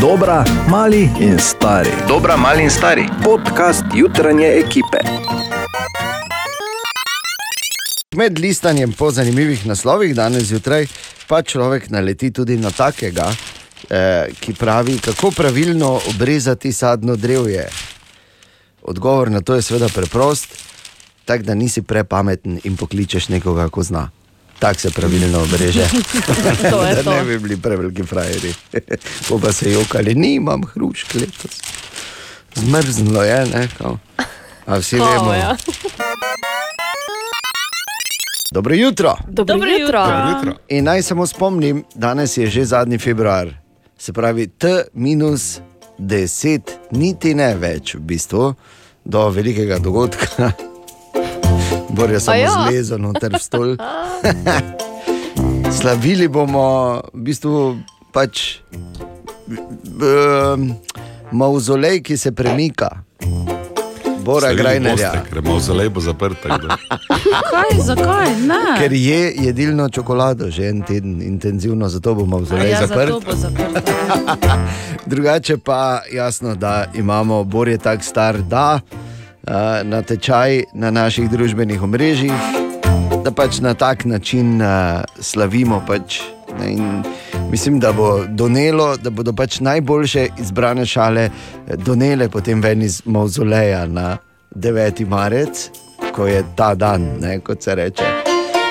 Dobra, mali in stari. Dobra, mali in stari. Podcast jutranje ekipe. Med listanjem po zanimivih naslovih danes zjutraj pa človek naleti tudi na takega, eh, ki pravi, kako pravilno obrezati sadno drevje. Odgovor na to je seveda preprost, tako da nisi prepameten in pokličeš nekoga, ko zna. Tako se pravilno obreže. To da to. ne bi bili preveliki frajeri. Po pa se jokali, nimam hrušk letos. Zmrznilo je, ne? Kao. A vsi Kao, vemo. ja. Dobro jutro. Dobro, Dobro jutro. jutro. In naj samo spomnim, danes je že zadnji februar, se pravi T-10, niti ne več, v bistvu, do velikega dogodka. Bor je samo ja? zlezel noter v stol. Slavili bomo v bistvu pač um, mauzolej, ki se premika. Bora Grajnerja. Ker mauzolej bo zaprt. Kaj, zakaj? Ne. Ker je jedilno čokolado že en teden intenzivno, zato bomo A vzeli ja, zaprt. zato bo zaprt. Drugače pa jasno, da imamo Bor je tako star, da na tečaj na naših družbenih omrežjih, da pač na tak način slavimo. Pač, ne, mislim, da bo donelo, da bodo pač najboljše izbrane šale eh, donele potem ven iz mauzoleja na 9. marec, ko je ta dan, ne, kot se reče.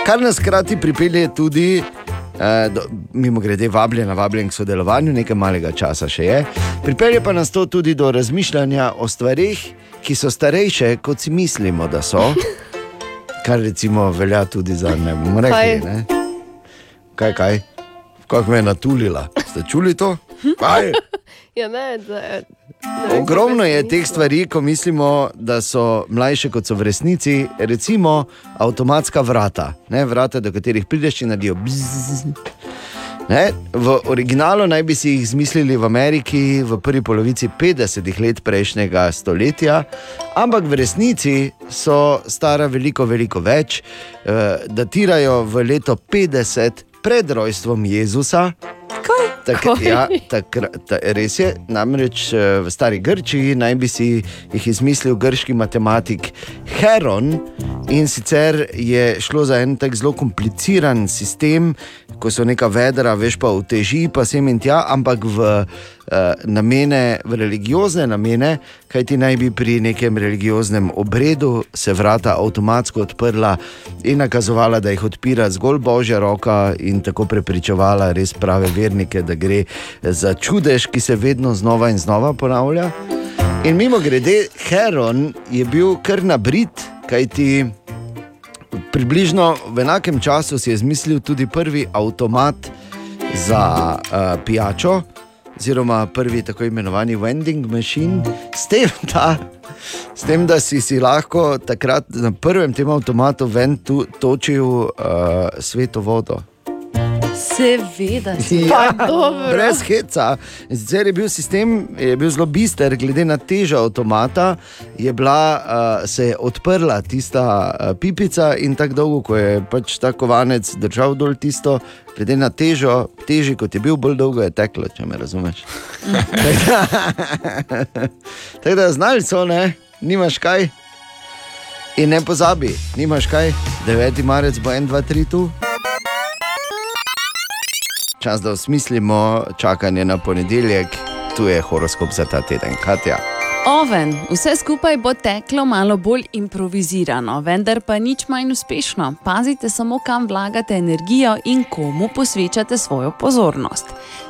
Kar nas hkrati pripelje tudi. Uh, do, mimo grede, vabljen, vabljen k sodelovanju, nekaj malega časa še je. Pripelje pa nas to tudi do razmišljanja o stvarih, ki so starejše, kot si mislimo, da so. Kar recimo velja tudi za ne bomo rekli. Ne? Kaj, kaj? Kako me je natulila? Ste čuli to? Kaj? Ja, ne, da, ne Ogromno je teh stvari, ko mislimo, da so mlajše kot so v resnici. Recimo avtomatska vrata, ne, vrata, do katerih prideš in naredijo bzzz. Ne, v originalu naj bi si jih izmislili v Ameriki v prvi polovici 50-ih let prejšnjega stoletja, ampak v resnici so stara veliko, veliko več, eh, datirajo v leto 50 pred rojstvom Jezusa. Tak, Kaj? ja, takra, ta, res je, namreč eh, v stari Grčiji naj bi si jih izmislil grški matematik Heron in sicer je šlo za en tak zelo kompliciran sistem, ko so neka vedra, veš pa uteži, pa sem in tja, ampak v uh, namene, v religiozne namene, kajti naj bi pri nekem religioznem obredu se vrata avtomatsko odprla in nakazovala, da jih odpira zgolj božja roka in tako prepričevala res prave vernike, da gre za čudež, ki se vedno znova in znova ponavlja. In mimo grede, Heron je bil kar nabrit, kajti približno v enakem času si je izmislil tudi prvi avtomat za uh, pijačo, oziroma prvi tako imenovani vending machine, s tem, da, s tem, da si, si lahko takrat na prvem tem avtomatu ven tu, točil uh, sveto vodo. Seveda. Ja, dobro. brez heca. In Sicer je bil sistem je bil zelo bister, glede na težo avtomata, je bila, uh, se je odprla tista uh, pipica in tako dolgo, ko je pač ta kovanec držal dol tisto, glede na težo, težji kot je bil, bolj dolgo je teklo, če me razumeš. Tako da znali so, ne, nimaš kaj. In ne pozabi, nimaš kaj, 9. marec bo 1, 2, 3 tu. Čas, da osmislimo čakanje na ponedeljek, tu je horoskop za ta teden, Katja. Oven, vse skupaj bo teklo malo bolj improvizirano, vendar pa nič manj uspešno. Pazite samo, kam vlagate energijo in komu posvečate svojo pozornost.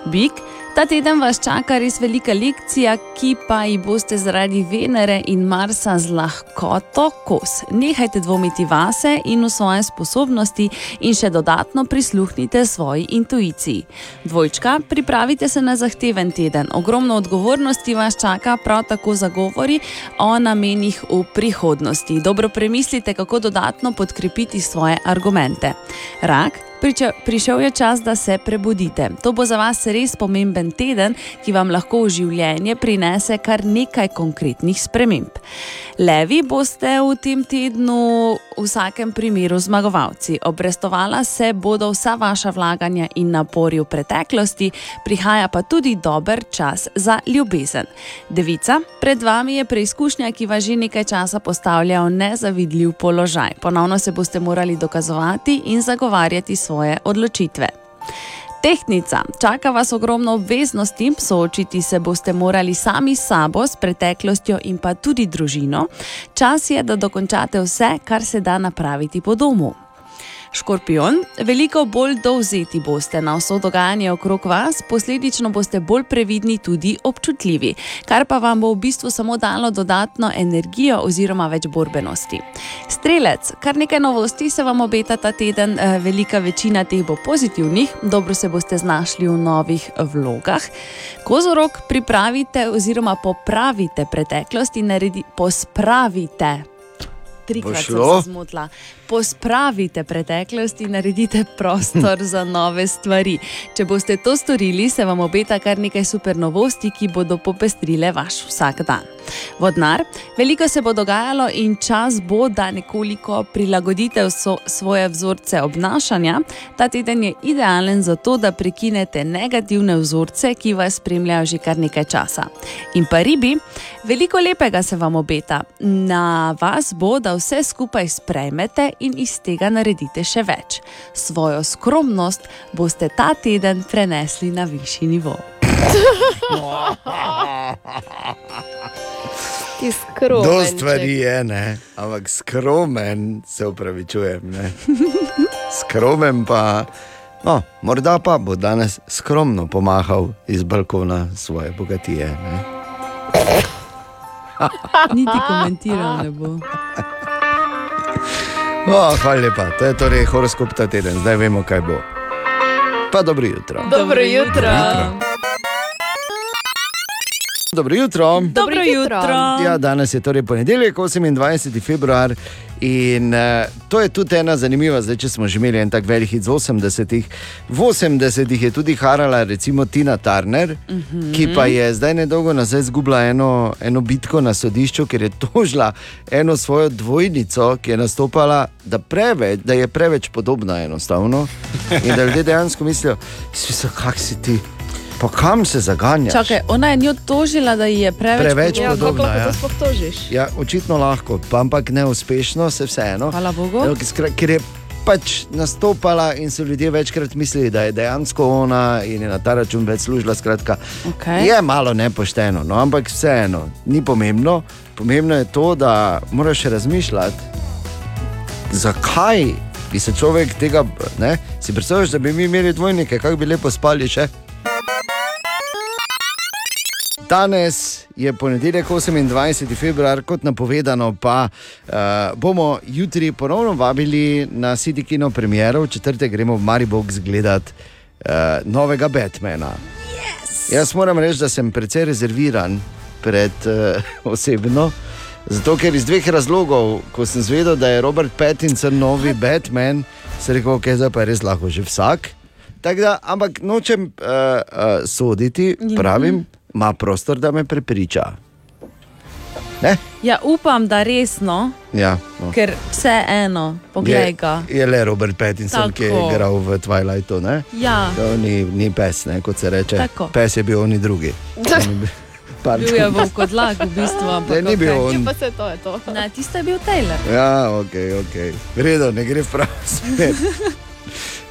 Bik, ta teden vas čaka res velika lekcija, ki pa ji boste zaradi Venere in Marsa z lahkoto kos. Nehajte dvomiti vase in v svoje sposobnosti in še dodatno prisluhnite svoji intuiciji. Dvojčka, pripravite se na zahteven teden. Ogromno odgovornosti vas čaka, prav tako zagovori o namenih v prihodnosti. Dobro premislite, kako dodatno podkrepiti svoje argumente. Rak, Priča, prišel je čas, da se prebudite. To bo za vas res pomemben teden, ki vam lahko v življenje prinese kar nekaj konkretnih sprememb. Levi boste v tem tednu v vsakem primeru zmagovalci. Obrestovala se bodo vsa vaša vlaganja in napori v preteklosti, prihaja pa tudi dober čas za ljubezen. Devica, pred vami je preizkušnja, ki vas že nekaj časa postavlja v nezavidljiv položaj. Ponovno se boste morali dokazovati in zagovarjati svoje odločitve. Tehnica, čaka vas ogromno obveznosti, soočiti se boste morali sami s sabo, s preteklostjo in pa tudi družino. Čas je, da dokončate vse, kar se da napraviti po domu. Škorpion, veliko bolj dovzeti boste na vso dogajanje okrog vas, posledično boste bolj previdni, tudi občutljivi, kar pa vam bo v bistvu samo dalo dodatno energijo oziroma več borbenosti. Strelec, kar nekaj novosti se vam obeta ta teden, eh, velika večina teh bo pozitivnih, dobro se boste znašli v novih vlogah. Kozorok, pripravite oziroma popravite preteklost in naredi, pospravite. Trikrat sem se zmotila. Pospravite preteklost in naredite prostor za nove stvari. Če boste to storili, se vam obeta kar nekaj super novosti, ki bodo popestrile vaš vsak dan. Vodnar, veliko se bo dogajalo in čas bo, da nekoliko prilagodite vso, svoje vzorce obnašanja. Ta teden je idealen za to, da prekinete negativne vzorce, ki vas spremljajo že kar nekaj časa. In pa ribi, veliko lepega se vam obeta. Na vas bo, da vse skupaj sprejmete in iz tega naredite še več. Svojo skromnost boste ta teden prenesli na višji nivo. Ti skromen. Do stvari je, ne? ampak skromen se upravičujem. Ne? Skromen pa, no, morda pa bo danes skromno pomahal iz balkona svoje bogatije. Ne? Niti komentiral ne bo. O, hvala lepa, to je torej horoskop ta teden, zdaj vemo, kaj bo. Pa dobro jutro. Dobro jutro. Dobro jutro. Dobro jutro. Ja, danes je torej ponedeljek, 28. februar. In uh, to je tudi ena zanimiva, zdaj, če smo že imeli en tak velik hit z 80-ih. V 80-ih je tudi harala, recimo Tina Turner, uh -huh. ki pa je zdaj nedolgo nazaj izgubila eno, eno bitko na sodišču, ker je tožila eno svojo dvojnico, ki je nastopala, da, preveč, da je preveč podobna enostavno. In da ljudje dejansko mislijo, kak si ti. Pa kam se zaganjaš? Čakaj, ona je njo tožila, da ji je preveč. Preveč Ja, kako podobna. lahko Ja. to tožiš? Ja, očitno lahko, pa ampak neuspešno, se vseeno. Hvala Bogu. Ker je pač nastopala in so ljudje večkrat mislili, da je dejansko ona in je na ta račun več služila. Skratka, Okay. je malo nepošteno, no, ampak vseeno, ni pomembno. Pomembno je to, da moraš razmišljati, zakaj bi se človek tega. Ne? Si predstavljaš, da bi mi imeli dvojnike, kako bi lepo spali še? Danes je ponedeljek, 28. februar, kot napovedano, pa uh, bomo jutri ponovno vabili na City Kino premiero, v četrtek gremo v Maribor gledati uh, novega Batmana. Yes. Jaz moram reči, da sem precej rezerviran pred uh, osebno. Zato, ker iz dveh razlogov, ko sem zvedel, da je Robert Pattinson novi Batman, sem rekel, ok, zdaj pa je res lahko že vsak. Da, ampak nočem uh, uh, soditi, pravim, ima prostor, da me prepriča. Ne? Ja, upam, da resno, Ja, no. ker vse eno, poglej ga. Je, je le Robert Pattinson, Tako. ki je igral v Twilightu. Ne? Ja, To ni, ni pes, ne, kot se reče. Tako. Pes je bil oni drugi. Pardon. bil je volkodlak v bistvu. ampak Ne, ni bil okej. Ja, on. pa se to je to. Ne, tiste je bil Taylor. Ja, ok, ok. Vredo, ne gre v prav smer.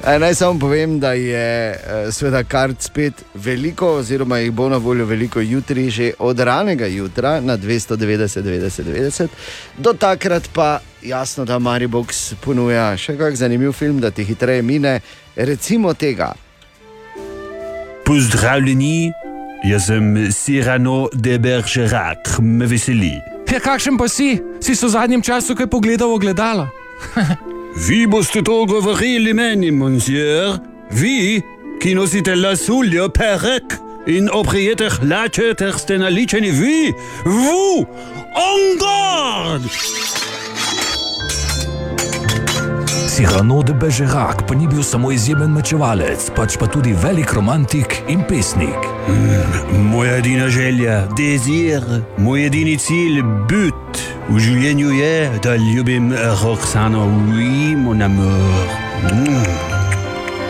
E, Naj samo povem, da je eh, sveda kart spet veliko, oziroma jih bo na voljo veliko jutri, že od ranega jutra na 290, 90, 90. Do takrat pa jasno, da Maribox ponuja še kak zanimiv film, da ti hitreje mine, recimo tega. Pozdravljeni, jaz sem Cyrano de Bergerac, me veseli. Ja, kakšen pa si? Si so v zadnjem času kaj pogledal v gledalo? Vi boste to govorili meni, monsieur? Vi, ki nosite lasuljo, perek in oprijete hlače ter ste naličeni vi, vu, on guard! Cyrano de Bergerac pa ni bil samo izjemen mečevalec, pač pa tudi velik romantik in pesnik. Moja edina želja, dezir, moj edini cilj, but, V življenju je, da ljubim Roxano, oui, mon amour. Mm.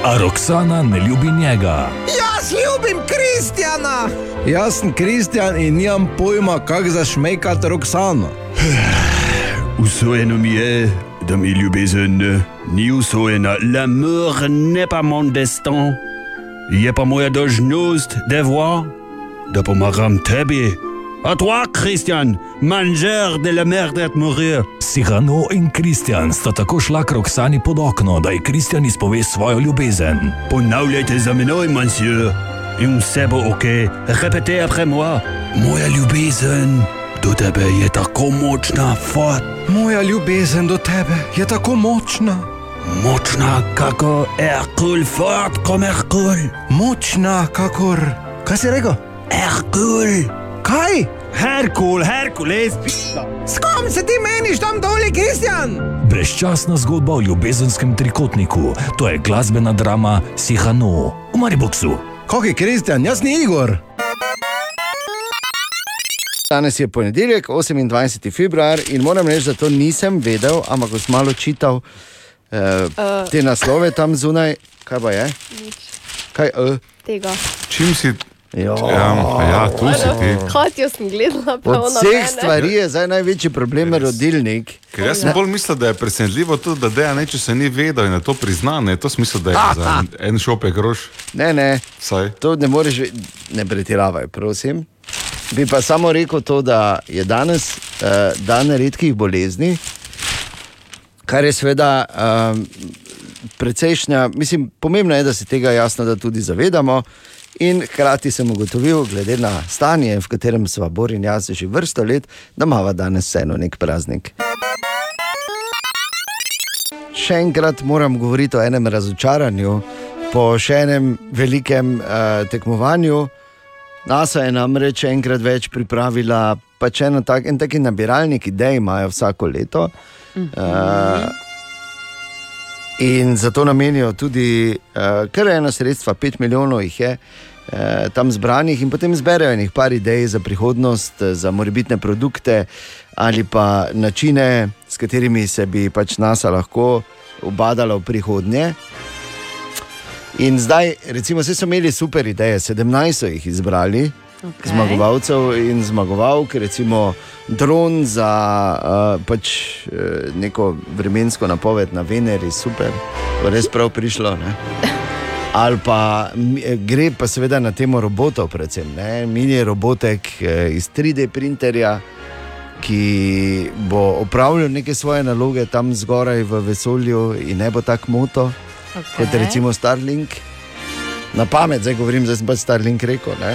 A Roksana ne ljubi njega. Jaz ljubim Kristjana! Jaz sem Kristjan in nimam pojma, kako zašmekati Roksano. Usvojeno mi je, da mi ljubezen ni usvojena. L'amour n'est pas mon destin. Je pa moja dožnost, devoir, da pomagam tebi. A toi, Christian, manger de la merde et mourir. Sirano in Kristjan sta tako šla k Roksani pod okno, da je Kristjan izpove svojo ljubezen. Ponavljajte za menoj, monsieur. In vse bo ok. Repete après moi. Moja ljubezen do tebe je tako močna, fat. Moja ljubezen do tebe je tako močna, Močna kako Herkul, fat kot Herkul. močna kakor. Kaj si rekel? Herkul. Kaj? Herkul, Herkules. S kom se ti meniš tam dol, Kristjan? Brezčasna zgodba o ljubezenskem trikotniku, to je glasbena drama Sihano v Mariboku. Kako je Kristjan, jaz ni Igor. Danes je ponedeljek, 28. februar in moram reči, da to nisem vedel, ampak sem malo čital uh, te naslove tam zunaj, kaj pa je? Kaj, uh, Tega. Čim si. Jo. Ja, pa ja, tu si ti. Katjo sem gledala, pa Od vseh mene. stvari je zdaj največji problem rodilnik. Ker jaz sem bolj mislil, da je presenetljivo tudi, da Deja neče se ni vedel in je to priznal. Ne, to smisel, da je za en, šopek rož. Ne, ne, Saj. to ne moreš, ne pretiravaj, prosim. Bi pa samo rekel to, da je danes uh, dan redkih bolezni, kar je seveda um, precejšnja, mislim, pomembno je, da se tega jasno da tudi zavedamo. In hkrati sem ugotovil, glede na stanje, v katerem smo Bor in jaz že vrsto let, da imamo danes vseeno nek praznik. Še enkrat moram govoriti o enem razočaranju, po še enem velikem uh, tekmovanju. NASA je namreč enkrat več pripravila, pač eno tak, en taki nabiralnik idej, imajo vsako leto. Uh, in zato namenijo tudi uh, kar eno sredstva, 5 milijonov jih je. Eh, Tam zbranih in potem zberejo nekaj par idej za prihodnost, eh, za morebitne produkte ali pa načine, s katerimi se bi pač NASA lahko ubadala v prihodnje. In zdaj, recimo, so imeli super ideje, 17 so jih izbrali, okay. Zmagovalcev in zmagovalk, recimo dron za uh, pač, uh, neko vremensko napoved na Veneri, super, res prav prišlo. Ne? Ali pa eh, gre pa seveda na temo robotov, predvsem ne? mini robotek eh, iz 3D printerja, ki bo opravljal neke svoje naloge tam zgoraj v vesolju in ne bo tako moto Okay. kot recimo Starlink. Na pamet, zdaj govorim, zdaj sem pa Starlink rekel. Ne?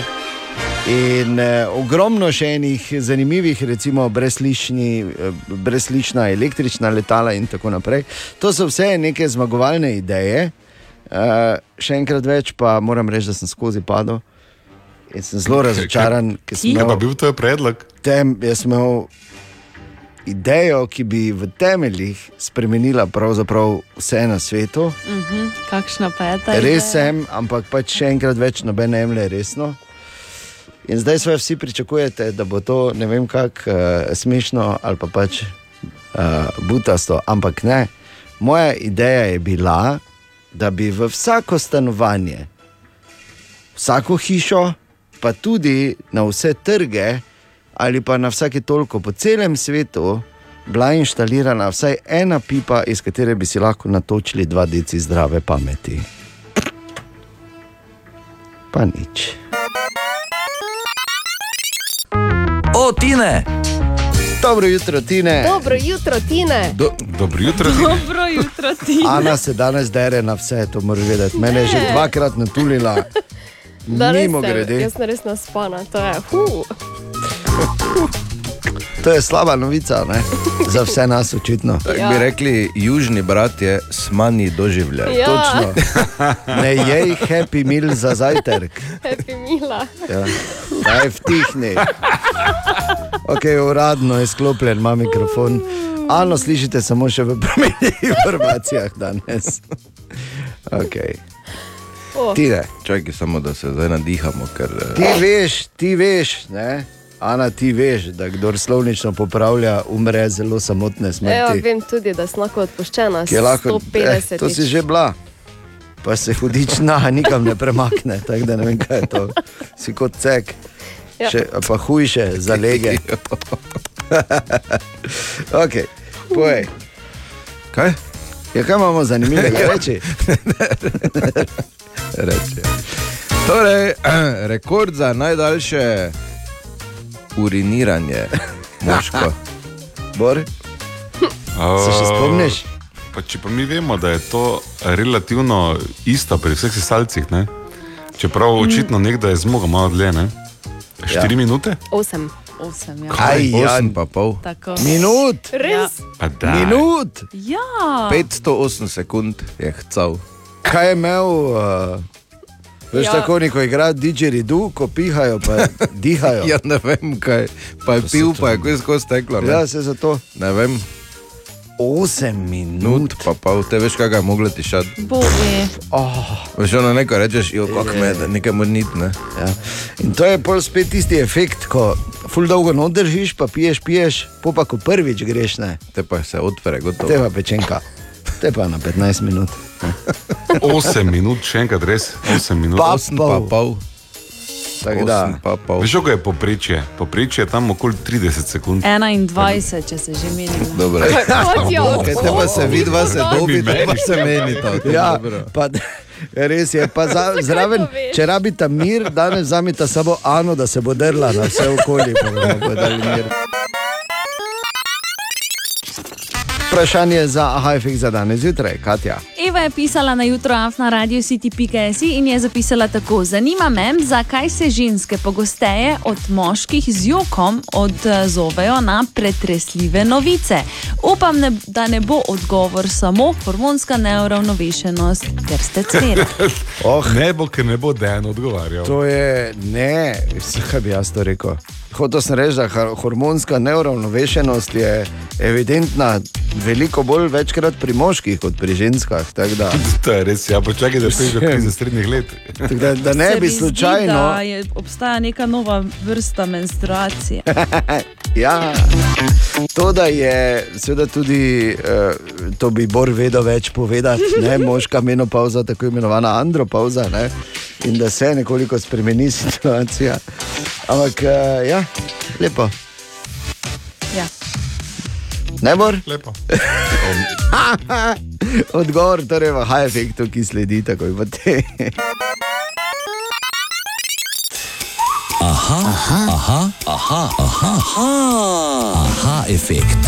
In eh, ogromno še enih zanimivih, recimo brezlični, eh, brezlična električna letala in tako naprej. To so vse neke zmagovalne ideje. Eh, še enkrat več pa moram reči, da sem skozi padel. In sem zelo razočaran, ker sem Kaj pa imel, bil to predlog? tem, jaz sem imel idejo, ki bi v temeljih spremenila pravzaprav vse na svetu. Mhm, kakšna pa je ta? Res sem, ampak pač še enkrat več noben jemlje resno. In zdaj svoje vsi pričakujete, da bo to ne vem kako uh, smešno ali pa pač uh, butasto, ampak ne. Moja ideja je bila, da bi v vsako stanovanje, vsako hišo, pa tudi na vse trge ali pa na vsake toliko po celem svetu bila inštalirana vsaj ena pipa, iz katere bi si lahko natočili dva deci zdrave pameti. Pa nič. O, Tine! Dobro jutro, Tine. Dobro jutro, Tine. Do, Dobro jutro. Dobro jutro, ti. Ana se danes dere na vse, to moraš vedeti. Mene je že dvakrat natulila. Mimo grede. Jaz sem res naspana, to je. Huh. To je slaba novica, ne? za vse nas očitno. Ja. Bi rekli, južni brat je smani doživljaj. Ja, Točno. Ne jej happy meal za zajtrk. happy mila. Ja. Daj vtihni. Okay, uradno je sklopljen, ima mikrofon. Ano, slišite samo še v prometnih informacijah danes. Okay. Oh. Tine, Čakaj, samo da se zdaj nadihamo, ker eh, ti veš, ti veš, ne? Ana, ti veš, da kdo slovnično popravlja, umre zelo samotne smrti. vem tudi, da sem lahko odpuščena. Ki je lahko, 150. eh, to si že bila, pa se hudič na nikam ne premakne, tako da ne vem, kaj je to. Si kot cek, Ja. še, pa hujše za lege. ok, povej. Kaj? Ja, kaj imamo zanimivega reči? Reči. Torej, rekord za najdaljše uriniranje moško. Bor, se še spomniš? Pa če pa mi vemo, da je to relativno isto pri vseh sesalcih, ne? čeprav očitno nekdo je zmogel malo dlje, ne? štiri ja. minute? Osem. Osem, ja. Aj, ja, Osem pa pol. Tako. minut, Res? Daj. minut. Ja, 508 sekund je hcal. Kaj je imel? Uh, Veš, Ja. tako neko igra didžeridu, ko pihajo, pa dihajo. Ja, ne vem kaj. Pa je pil, pa je kaj skozi teklo. Ne, ja se zato. ne vem, 8 minut. nut pa pol. Te veš, kaj ga je moglo tišati. boje. Veš, ono neko rečeš, jo, kako me, da nekaj mora nit, ne. Ja. In to je pol spet tisti efekt, ko ful dolgo not držiš, pa piješ, piješ, po pa ko prvič greš, ne. Te pa se odpre, gotovo. Te pa pečenka. Te pa na 15 minut. 8 minut, še enkrat res, 8 minut. Pa Osem pa pol. pol. Tako da. Pa pol. Veš, kako je poprečje? Poprečje je tam okoli 30 sekund. 21, če se že menimo. Dobro. Kaj te pa se vidva, se dobi, te pa se menita. o tem, Ja, pa, res je, pa za, zraven, to če rabita mir, danes vzamita samo Ano, da se bo drla na vse okolje. Vprašanje za Hajfik za danes zjutraj, Katja. Eva je pisala na jutro afna radio city.si in je zapisala tako: Zanima me, zakaj se ženske pogosteje od moških z jokom odzovejo na pretresljive novice. Upam, ne, da ne bo odgovor samo hormonska neuravnovešenost, ker ste cvet. Oh, Ne bo, ker ne bo Dan odgovarjal. to je ne, kaj bi jaz to rekel. Hotel sem reči, da hormonska neuravnovešenost je evidentna veliko bolj večkrat pri moških kot pri ženskah. Da, To je res, ja, počakaj, da prideš do krize srednjih let. da, da ne Se bi zdi, slučajno. da je, obstaja neka nova vrsta menstruacije. Ja, to, da je seveda tudi, uh, to bi Bor vedel več povedati, ne, moška menopauza, tako imenovana andropauza, ne, in da se nekoliko spremeni situacija. Ampak, uh, ja, lepo. Ja. Ne bor? Lepo. Odgovor torej v high efektu, ki sledi takoj po te. Aha, aha, aha, aha, aha, aha, efekt.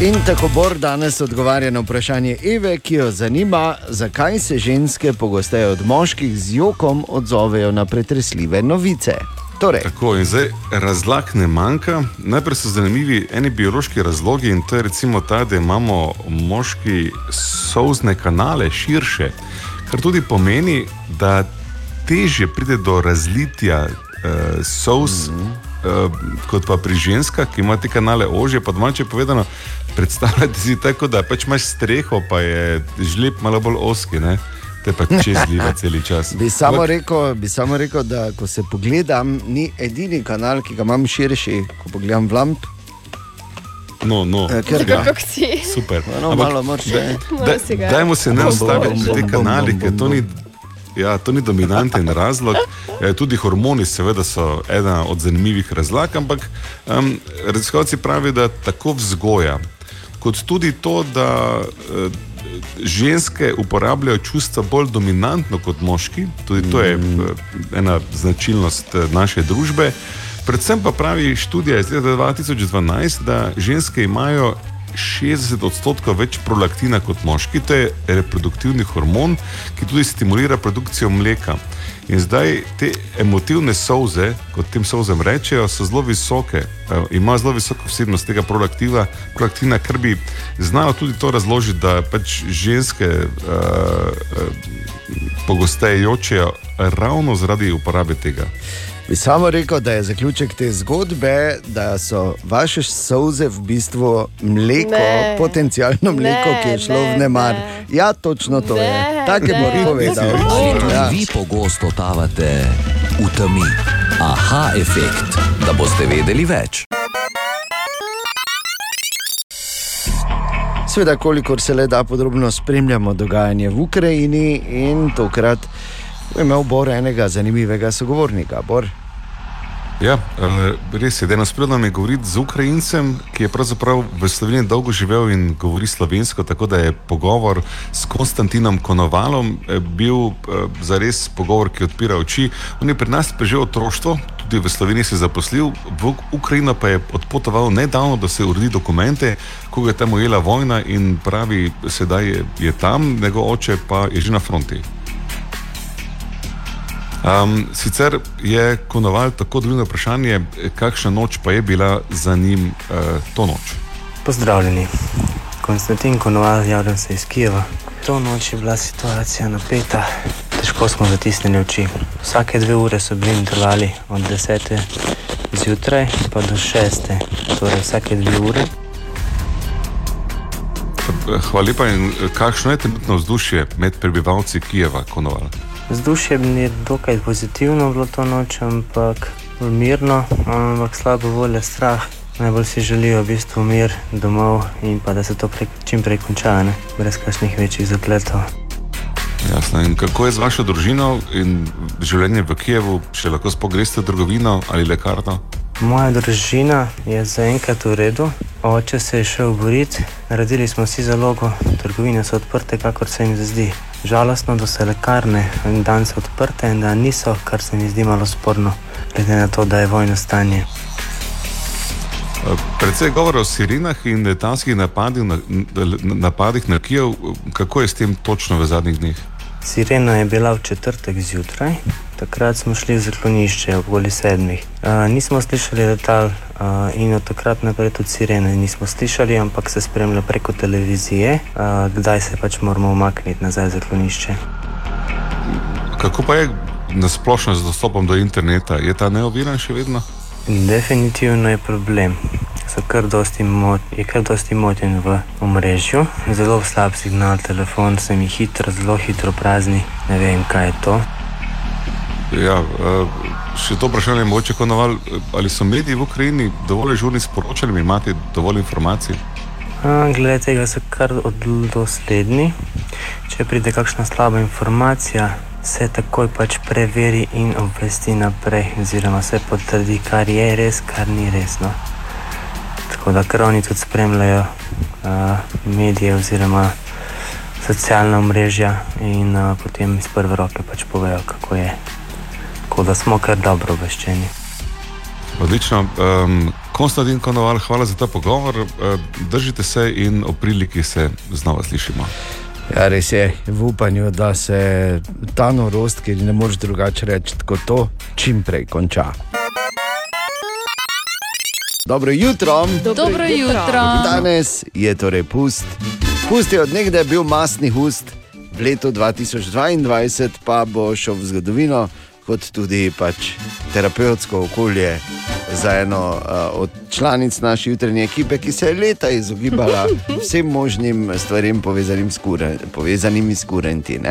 In tako Bor danes odgovarja na vprašanje Eve, ki jo zanima, zakaj se ženske pogosteje od moških z jokom odzovejo na pretresljive novice. Torej, Tako, in zdaj razlag ne manjka. Najprej so zanimivi eni biološki razlogi, in to je recimo ta, da imamo moški solzne kanale širše, kar tudi pomeni, da težje pride do razlitja uh, solz. Mm -hmm. Uh, kot pa pri ženskah, ki ima te kanale ožje, pa domače povedano, predstavljate si tako, da pač imaš streho, pa je žleb malo bolj oski, ne? Te pa čez zliva cel čas. bi samo, Ampak- rekel, bi samo rekel, da ko se pogledam, ni edini kanal, ki ga imam širši, ko pogledam v lamp, No, no. eh, ker ga si? Super. No, malo še. Malo si ga- Dajmo se ne ustaviti na te kanali, ker to ni. Ja, to ni dominanten razlog. Eh, Tudi hormoni, seveda, so ena od zanimivih razlag, ampak um, raziskovalci pravijo, da tako vzgoja, kot tudi to, da uh, ženske uporabljajo čustva bolj dominantno kot moški, tudi to je uh, ena značilnost uh, naše družbe. Predvsem pa pravi študija iz leta 2012, da ženske imajo 60 odstotkov več prolaktina kot moški, to je reproduktivni hormon, ki tudi stimulira produkcijo mleka. In zdaj te emotivne solze, kot tem solzem rečejo, so zelo visoke, uh, imajo zelo visoko vsebnost tega prolaktiva, prolaktina, kar bi znalo tudi to razložiti, da pač ženske uh, uh, pogosteje jočejo ravno zaradi uporabe tega. Bi samo rekel, da je zaključek te zgodbe, da so vaše solze v bistvu mleko, Ne. potencijalno mleko, Ne, ki je šlo ne, v nemar. ne. Ja, točno to je. Ne, Tako je. Bor povedal. Ali tudi Ja. vi pogosto totavate v temi. Aha, efekt, da boste vedeli več. Sveda, kolikor se le da podrobno spremljamo dogajanje v Ukrajini in tokrat imel Bor enega zanimivega sogovornika. Bor. Ja, eh, res je, da je nasprotno mi govoriti z Ukrajincem, ki je pravzaprav v Sloveniji dolgo živel in govori slovensko, tako da je pogovor s Konstantinom Konovalom eh, bil eh, zares pogovor, ki odpira oči. On je pri nas preživel otroštvo, tudi v Sloveniji se je zaposlil, v Ukrajino pa je odpotoval nedavno, da se uredi dokumente, ko je tam ujela vojna in pravi, sedaj je, je tam, njegov oče pa je že na fronti. Um, sicer je Konoval tako drugo vprašanje, kakšna noč pa je bila za njim uh, to noč. Pozdravljeni. Konstantin Konoval, javljam se iz Kijeva. To noč je bila situacija napeta, težko smo zatisnili oči. Vsake dve ure so bili intervali od 10. zjutraj pa do 6. Torej vsake dve ure. Hvala lepa. In kakšno je trenutno vzdušje med prebivalci Kijeva, Konoval? Vzdušje je dokaj pozitivno bilo to noč, ampak mirno, ampak slabo volje, strah. Najbolj si želijo v bistvu mir domov in pa da se to prek, čim prej konča, ne? brez kakšnih večjih zapletov. Jasno. In kako je z vašo družino in življenjem v Kijevu, če lahko spogreste trgovino ali lekarno? Moja družina je zaenkrat v redu, oče se je šel boriti, naredili smo si zalogo, trgovine so odprte, kakor se jim zdi. Žalostno, da so lekarne danes odprte in da niso, kar se mi zdi malo sporno, glede na to, da je vojno stanje. Predvsej govora o sirenah in letalskih napadih na, napadih na Kijev, kako je s tem točno v zadnjih dneh? Sirena je bila v četrtek zjutraj, takrat smo šli v zaklonišče okoli sedmih. Uh, nismo slišali letal uh, in od takrat naprej tudi sirene nismo slišali, ampak se spremlja preko televizije, uh, kdaj se pač moramo umakniti nazaj v zaklonišče. Kako pa je na splošno z dostopom do interneta? Je ta neoviran še vedno? Definitivno je problem. So kar dosti mot, je kar dosti moten v omrežju, zelo slab signal, telefon se mi hitro, zelo hitro prazni, ne vem kaj je to. Ja, eh, še to vprašanje je mogoče konoval, ali so mediji v Ukrajini dovolj žurni sporočali imate dovolj informacij? A, Glede tega so kar dosledni. Če pride kakšna slaba informacija, se takoj pač preveri in obvesti naprej, oziroma se potrdi, kar je res, kar ni res. No. Tako da kar oni tudi spremljajo uh, medije oziroma socialna mrežja in uh, potem iz prve roke pač povejo, kako je. Tako da smo kar dobro obveščeni. Odlično. Um, Konstantin Konoval, hvala za ta pogovor. Uh, držite se in o priliki se znova slišimo. Ja, res je, v upanju, da se ta norost, ki ne moreš drugače reči, kot to, čim prej konča. Dobro jutro. Dobro jutro. Danes je torej pust. Pust je od nekdaj bil masni hust, v letu 2022 pa bo šel v zgodovino kot tudi pač terapevtsko okolje za eno uh, od članic naše jutranje ekipe, ki se je leta izogibala vsem možnim stvarem povezanim s, kure, povezanimi s kurenti.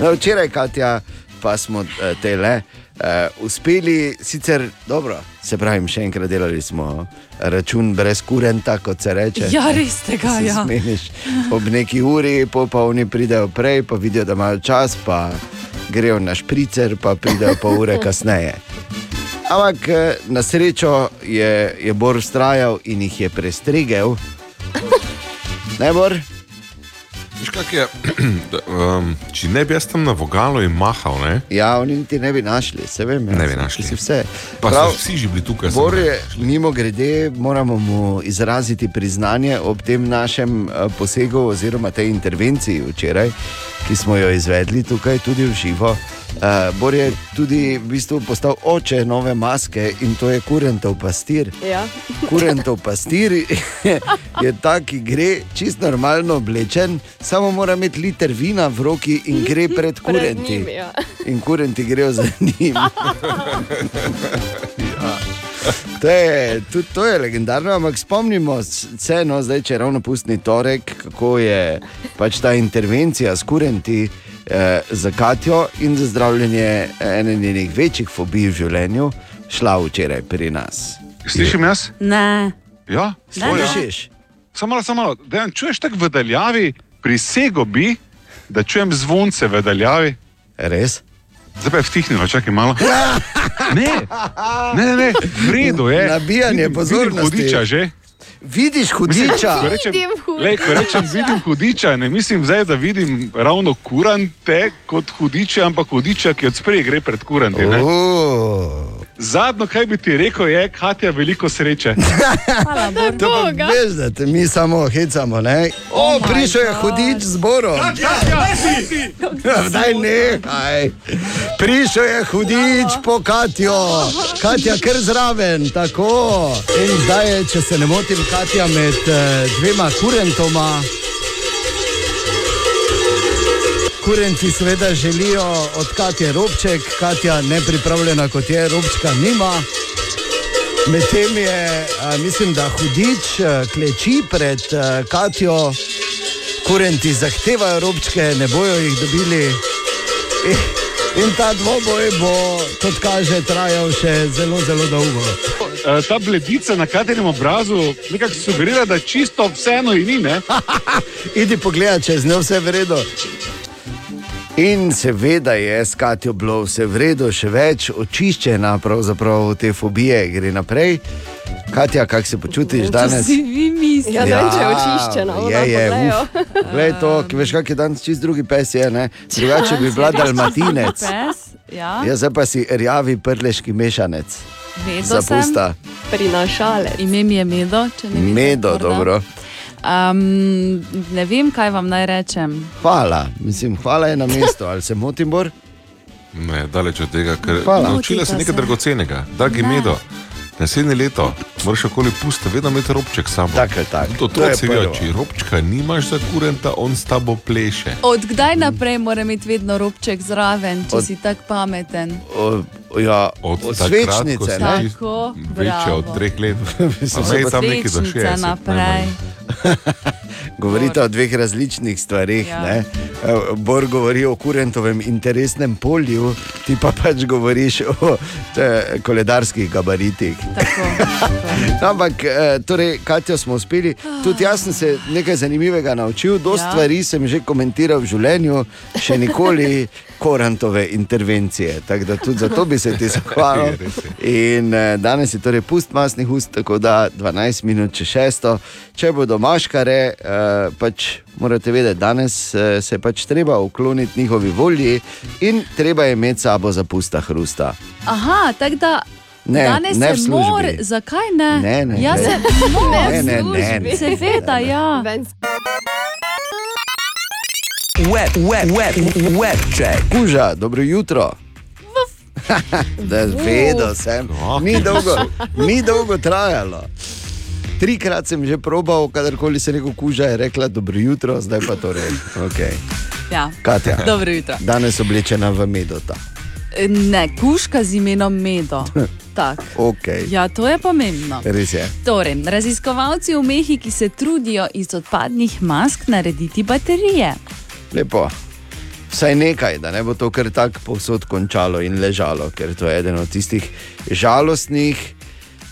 no, včeraj, Katja, pa smo eh, te le uh, uspeli, sicer dobro, se pravi, še enkrat delali smo račun brez kurenta, kot se reče. Ja, res tega, Se ja. Smeniš, ob neki uri, pa oni pridejo prej, pa vidijo, da imajo čas, pa grejo na špricer, pa pridejo pol ure kasneje. Ampak eh, na srečo je, je Bor ustrajal in jih je prestregel. Ne, Bor? Veš, kak je, um, če ne bi jaz tam na vogalu in mahal, ne? Ja, oni niti ne bi našli, se vem. Ne jaz, bi našli. Vse. Pa Prav- vsi že bili tukaj. Bor samo ne. je, mimo grede, moramo mu izraziti priznanje ob tem našem eh, posegu oziroma tej intervenciji včeraj, ki smo jo izvedli tukaj tudi v živo. Uh, Bor je tudi v bistvu postal oče nove maske in to je kurentov pastir. Ja. Kurentov pastir je ta, ki gre čist normalno oblečen, samo mora imeti liter vina v roki in gre pred kurenti. njim, ja. In kurenti grejo za njim. To je, tudi to je legendarno, ampak spomnimo se, no, zdaj, če je ravno pustni torek, kako je pač ta intervencija s kurenti eh, za Katjo in za zdravljenje ene njenih večjih fobij v življenju šla včeraj pri nas. Slišim jaz? Ne. Ja. Slišiš? Samo malo, samo malo. Dejan, čuješ tako v daljavi, prisego bi, da čujem zvonce v daljavi. Res? Zdaj pa je vtihnilo, čakaj malo. Ne, ne, ne, ne v redu je. Nabijanje pozornosti. Vidim hudiča že. Vidiš hudiča? Ko rečem, Vidim hudiča. lej, ko rečem, vidim hudiča, ne mislim zdaj, da vidim ravno kurante kot hudiče, ampak hudiča, ki od sprej gre pred kuranti. ne. Oh. Zadnjo, kaj bi ti rekel, je, Katja, veliko sreče. Hvala, Bor. To pa Boga. veš, da te mi samo hecamo. Ne? O, Oh prišel je hudič z borom. Daj nehaj. Prišel je hudič po Katjo, Katja kar zraven, tako. In zdaj je, če se ne motim, Katja med eh, dvema kurentoma. Kurenti seveda želijo od Katja robček, Katja nepripravljena kot je, robčka nima. Medtem je, a, mislim, da hudič a, kleči pred a, Katjo, kurenti zahtevajo robčke, ne bojo jih dobili. In, in ta dvoboj bo, kot kaže, trajal še zelo, zelo dolgo. Eh, Ta bledica na katerem obrazu nekako sugerira, da čisto vseeno in ni. Ne? Idi pogledat, če je z njo vse v redu. In seveda je s Katjo bilo vse v redu, še več očiščena, pravzaprav te fobije gre naprej. Katja, kako se počutiš danes? si vi mislite. Ja, vem, če je očiščena. je, je, uf. Glej to, ki veš, kak je danes čist drugi pes je, ne? Drugače bi bila dalmatinec. Pes, ja, Ja, zdaj pa si rjavi prleški mešanec. medo Za sem. Prinašale. Ime mi je Medo, če ne veste. Medo, morda. dobro. Um, ne vem, kaj vam naj rečem. Hvala, mislim, hvala je na mestu, ali se motim, Bor? Ne, daleč od tega, ker Hvala. naučila se Motite nekaj se. dragocenega. Dragi Ne. Naslednje leto moraš okoli pusta vedno imeti robček s sabo. Tako je, tako. To, To je prvo. če robčka nimaš za kurenta, on s tabo pleše. Od kdaj naprej mora imeti vedno robček zraven, če Od- si tako pameten? O, ja, Od, od svečnice, ne? ti Tako, Večja od bravo. treh let. Mislim, A meni tam neki za 60. naprej. Govorite o dveh različnih stvarih. Ja. Ja. Bor govori o kurentovem interesnem polju, ti pa pač govoriš o te, koledarskih gabaritih. Ampak, eh, torej, Katjo smo uspeli. Tudi jaz sem se nekaj zanimivega naučil, dosta Ja. stvari sem že komentiral v življenju, še nikoli korantove intervencije. Tako da tudi zato bi se ti zahvalil. In eh, danes je torej pust masnih ust, tako da 12 minut če šesto. Če bodo maškare, eh, pač morate vedeti, danes se je pač treba ukloniti njihovi volji in treba je imeti sabo za pusta hrusta. Aha, tako da. Ne, Danes ne se službi. mora, zakaj ne? Ne, ne, Jaz ne. se mora, Ne, ne, ne, ne. seveda, ja. Web, web, web, web check. Kuža, dobro jutro. da vedel sem, ni dolgo, ni dolgo trajalo. Trikrat sem že probal, kadarkoli se neko kuža je rekla dobro jutro, zdaj pa torej. Okay. ja. Katja, Dobro jutro. danes oblečena v medota. Ne, kuška z imenom Medo. Tak. Okay. Ja, to je pomembno. Res je. Torej, raziskovalci v Mehiki se trudijo iz odpadnih mask narediti baterije. Lepo. Vsaj nekaj, da ne bo to kar tako povsod končalo in ležalo, ker to je eden od tistih žalostnih,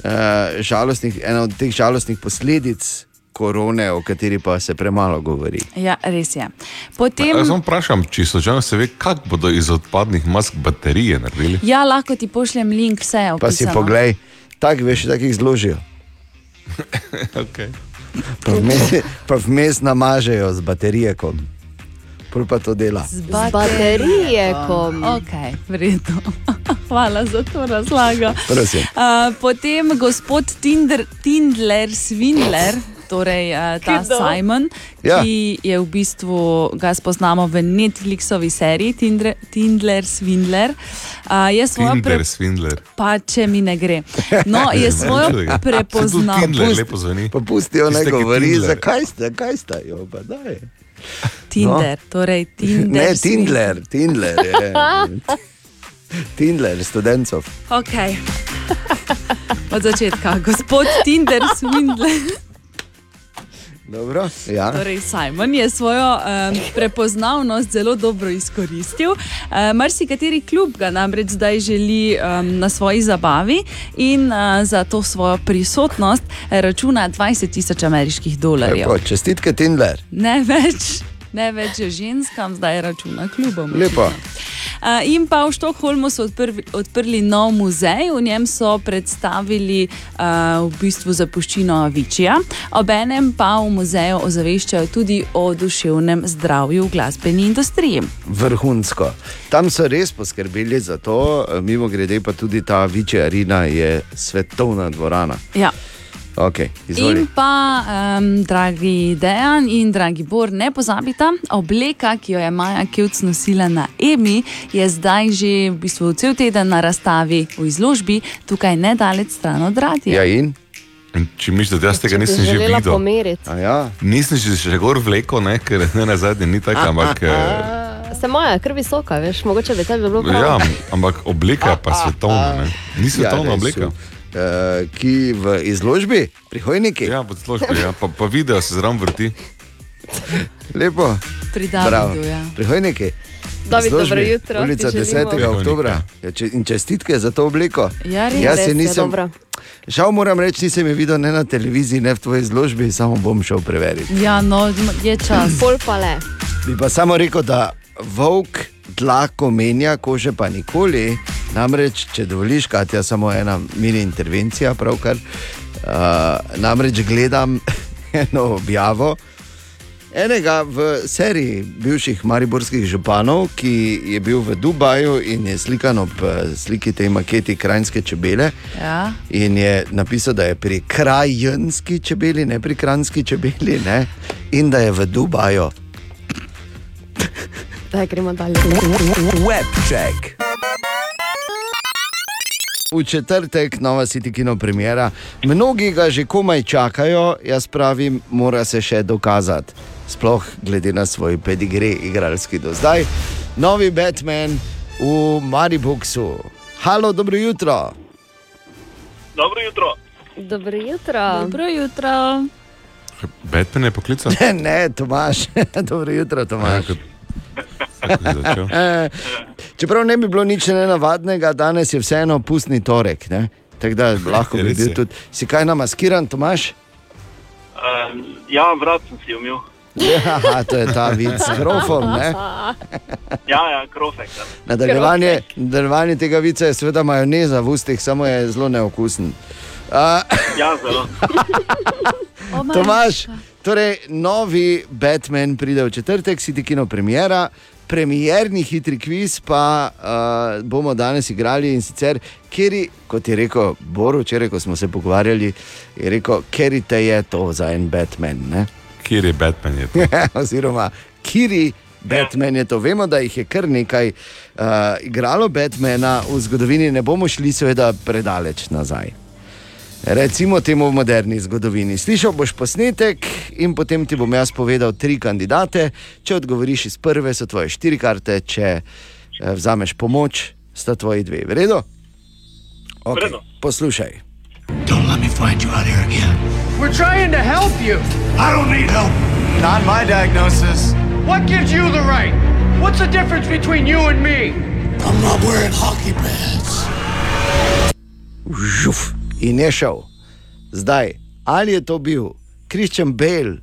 uh, žalostnih, ena od teh žalostnih posledic korone, o kateri pa se premalo govori. Ja, res je. Potem, Jaz sem vprašal, če so že se ve, kako bodo iz odpadnih mask baterije naredili. ja, lahko ti pošljem link, vse je Pa si poglej, tako veš, tako jih zložijo. Okay. Pa vmes, pa vmes namažejo z baterijekom. Pol pa to dela. Z baterijekom. Ok, v redu. Hvala za to razlago. Uh, potem gospod Tinder, Tindler Svindler. Torej, uh, ta Kdo? Simon, Ja. ki je v bistvu ga spoznamo v Netflixovi seriji Tindre, Tindler Svindler, uh, je svojo Tinder, Svindler. pa če mi ne gre. No, je svojo prepoznal. Tinder Pusti- lepo zveni. Pa pustijo naj govori, Tindler. zakaj ste, zakaj ste jo, pa daj. Tinder, torej Tinder. Ne, Svindler. Tindler, Tindler je. Tindler, študentov. Okay. Od začetka, gospod Tinder Swindler. Dobro, ja. Torej, Simon je svojo um, prepoznavnost zelo dobro izkoristil. Uh, Marsikateri klub ga namreč zdaj želi um, na svoji zabavi in uh, za to svojo prisotnost računa 20 tisoč ameriških dolarjev. Lepo, čestitke, Tindler. Ne več, ne več ženskam, zdaj računa klubom. Lepo. Uh, in pa v Štokholmu so odprli, odprli nov muzej, v njem so predstavili uh, v bistvu zapuščino Avičija, obenem pa v muzeju ozaveščajo tudi o duševnem zdravju v glasbeni industriji. Vrhunsko. Tam so res poskrbeli za to, mimo grede pa tudi ta Vičja arena je svetovna dvorana. Ja. Okay, in pa, um, dragi Dejan in dragi Bor, ne pozabite, obleka, ki jo je Maja Kjevc nosila na Emi, je zdaj že v bistvu cel teden na razstavi v izložbi, tukaj nedaleč stran od radia. Ja, in? In če misliš, da jaz tega nisem že videl, Ja. nisem že, že gor vlekel, ne, ker ne na zadnje ni tako, ampak, eh, Se moja kar visoka, veš, mogoče bi tebi bilo prav. ja, ampak oblika je pa svetovna. Ne. Ni svetovna res, oblika. Uh, ki v izložbi, prihojniki. Ja, pod službo, ja. pa, pa video se zraven vrti. Lepo. Pri Bravo. Davidu. Ja. Prihojniki. David, Izložbi, dobro jutro, Ulica ti 10. želimo. oktobra. Ja, če- In čestitke za to obliko. Ja, res. Jaz se je nisem, dobro. žal moram reči, nisem je videl ne na televiziji, ne v tvoji izložbi, samo bom šel preveriti. ja, no, je čas. Pol pa le. Bi pa samo rekel, da volk dlako menja, kože pa nikoli. Namreč, če dovoliš, Katja, samo ena mini intervencija, pravkar. Uh, namreč gledam eno objavo. Enega v seriji bivših mariborskih županov, ki je bil v Dubaju in je slikan ob eh, sliki tej maketi krajinske čebele. Ja. In je napisal, da je pri krajinski čebeli, ne pri kranjski čebeli, ne? in da je v Dubaju. Daj, gremo dalje. Webcheck. V četrtek, nova City Kino premjera. Mnogi ga že komaj čakajo, jaz pravim, mora se še dokazati. Sploh glede na svoj pedigre, igralski do zdaj. Novi Batman v Mariboku. Halo, dobro jutro. Dobro jutro. Dobro jutro. Dobro jutro. Batman je poklical. Ne, ne, Tomaš, dobro jutro, Tomaš. Ja, kot- Eh, Čeprav ne bi bilo nič nenavadnega, danes je vseeno pustni torek. ne. Tako da lahko bi Res bil je. tudi. Si kaj namaskiran, Tomaš? Um, ja, vrat sem si umil. Ja, to je ta vid s grofom. Ne? Ja, ja, krofek. Nadaljevanje, nadaljevanje tega vica je seveda majoneza v ustih, samo je zelo neokusen. Uh, ja, zelo. Tomaš, torej novi Batman pride v četrtek, si ti kino premjera. Premierni hitri kviz pa uh, bomo danes igrali in sicer, kjer, kot je rekel Boru, včeraj, ko smo se pogovarjali, je rekel, ker te je to za en Batman. Ne? Kjer je Batman? Je to? Oziroma, kiri Batman je to. Vemo, da jih je kar nekaj uh, igralo Batmana v zgodovini, ne bomo šli seveda predaleč nazaj. Recimo temu v moderni zgodovini. Slišal boš posnetek in potem ti bom jaz povedal tri kandidate. Če odgovoriš iz prve, so tvoje štiri karte, če eh, vzameš pomoč, sta tvoji dve. V redu? Redu. Poslušaj. Don't let me find you out here again. We're trying to help you. I don't need help. Not my diagnosis. What gives you the right? What's the difference between you and me? I'm not wearing hockey pads. Žuf, in je šel. Zdaj, ali je to bil Christian Bale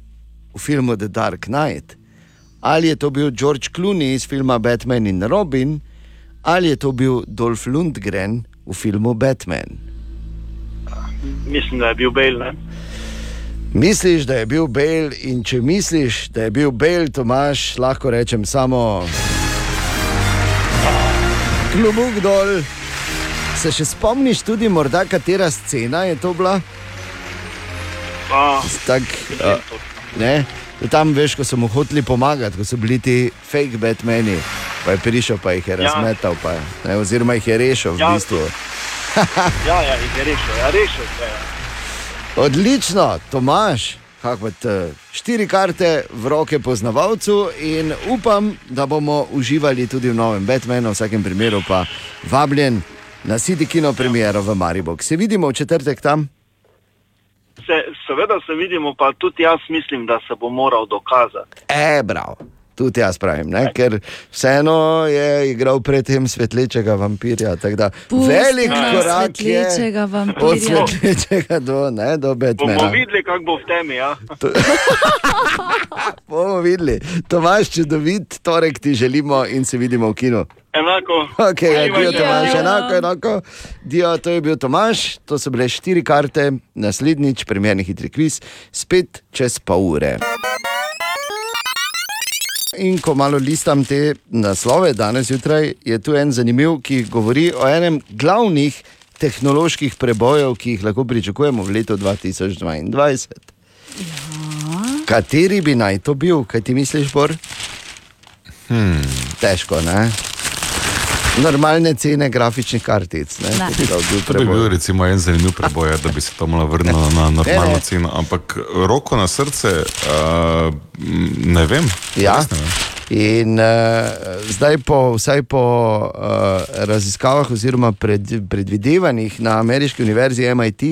v filmu The Dark Knight, ali je to bil George Clooney iz filma Batman in Robin, ali je to bil Dolph Lundgren v filmu Batman. Mislim, da je bil Bale. Ne? Misliš, da je bil Bale, in če misliš, da je bil Bale, Tomaš, lahko rečem samo. Klubuk dol. Se še spomniš tudi, morda katera scena je to bila? A, Tak, uh, ne? Tam veš, ko so mu hoteli pomagati, ko so bili ti fake Batmani, pa je prišel, pa jih je Ja. razmetal, pa, ne, oziroma jih je rešil v Ja, bistvu. ja, ja, jih je rešil. Ja, rešil se je. Odlično, Tomaš, kako te štiri karte v roke poznavalcu in upam, da bomo uživali tudi v novem Batmanu, v vsakem primeru pa vabljen na City Kino premiero v Mariboku. Se vidimo v četrtek tam? Se, seveda se vidimo, pa tudi jaz mislim, da se bo moral dokazati. E, bravo. Tudi jaz pravim, ne? ker vseeno je igral predtem svetlečega vampirja. Da, Pusti velik nas korak je svetlečega vampirja. od svetlečega do, ne, do Bomo Batmana. videli, kako bo v temi. Ja? Bomo videli. Tomaš, čudovit torek ti želimo in se vidimo v kinu. Enako. Okay, ja, Uživajte. Tomaš, enako, enako. Dio, to je bil Tomaš, to so bile štiri karte, naslednjič, primerni hitri kviz, spet čez pol ure. In ko malo listam te naslove danes zjutraj, je tu en zanimiv, ki govori o enem glavnih tehnoloških prebojev, ki jih lahko pričakujemo v letu 2022. Kateri bi naj to bil, kaj ti misliš, Bor? Hmm. Težko, ne? Normalne cene grafičnih kartic. Ne? Ne. To bi bil To bi bil recimo en zanimiv preboj, ja, da bi se to malo vrnilo na normalno Ne, ne. ceno. Ampak roko na srce, uh, ne vem. Ja. ne vem. In uh, zdaj, po, vsaj po uh, raziskavah oziroma pred, predvidevanjih na ameriški univerzi MIT,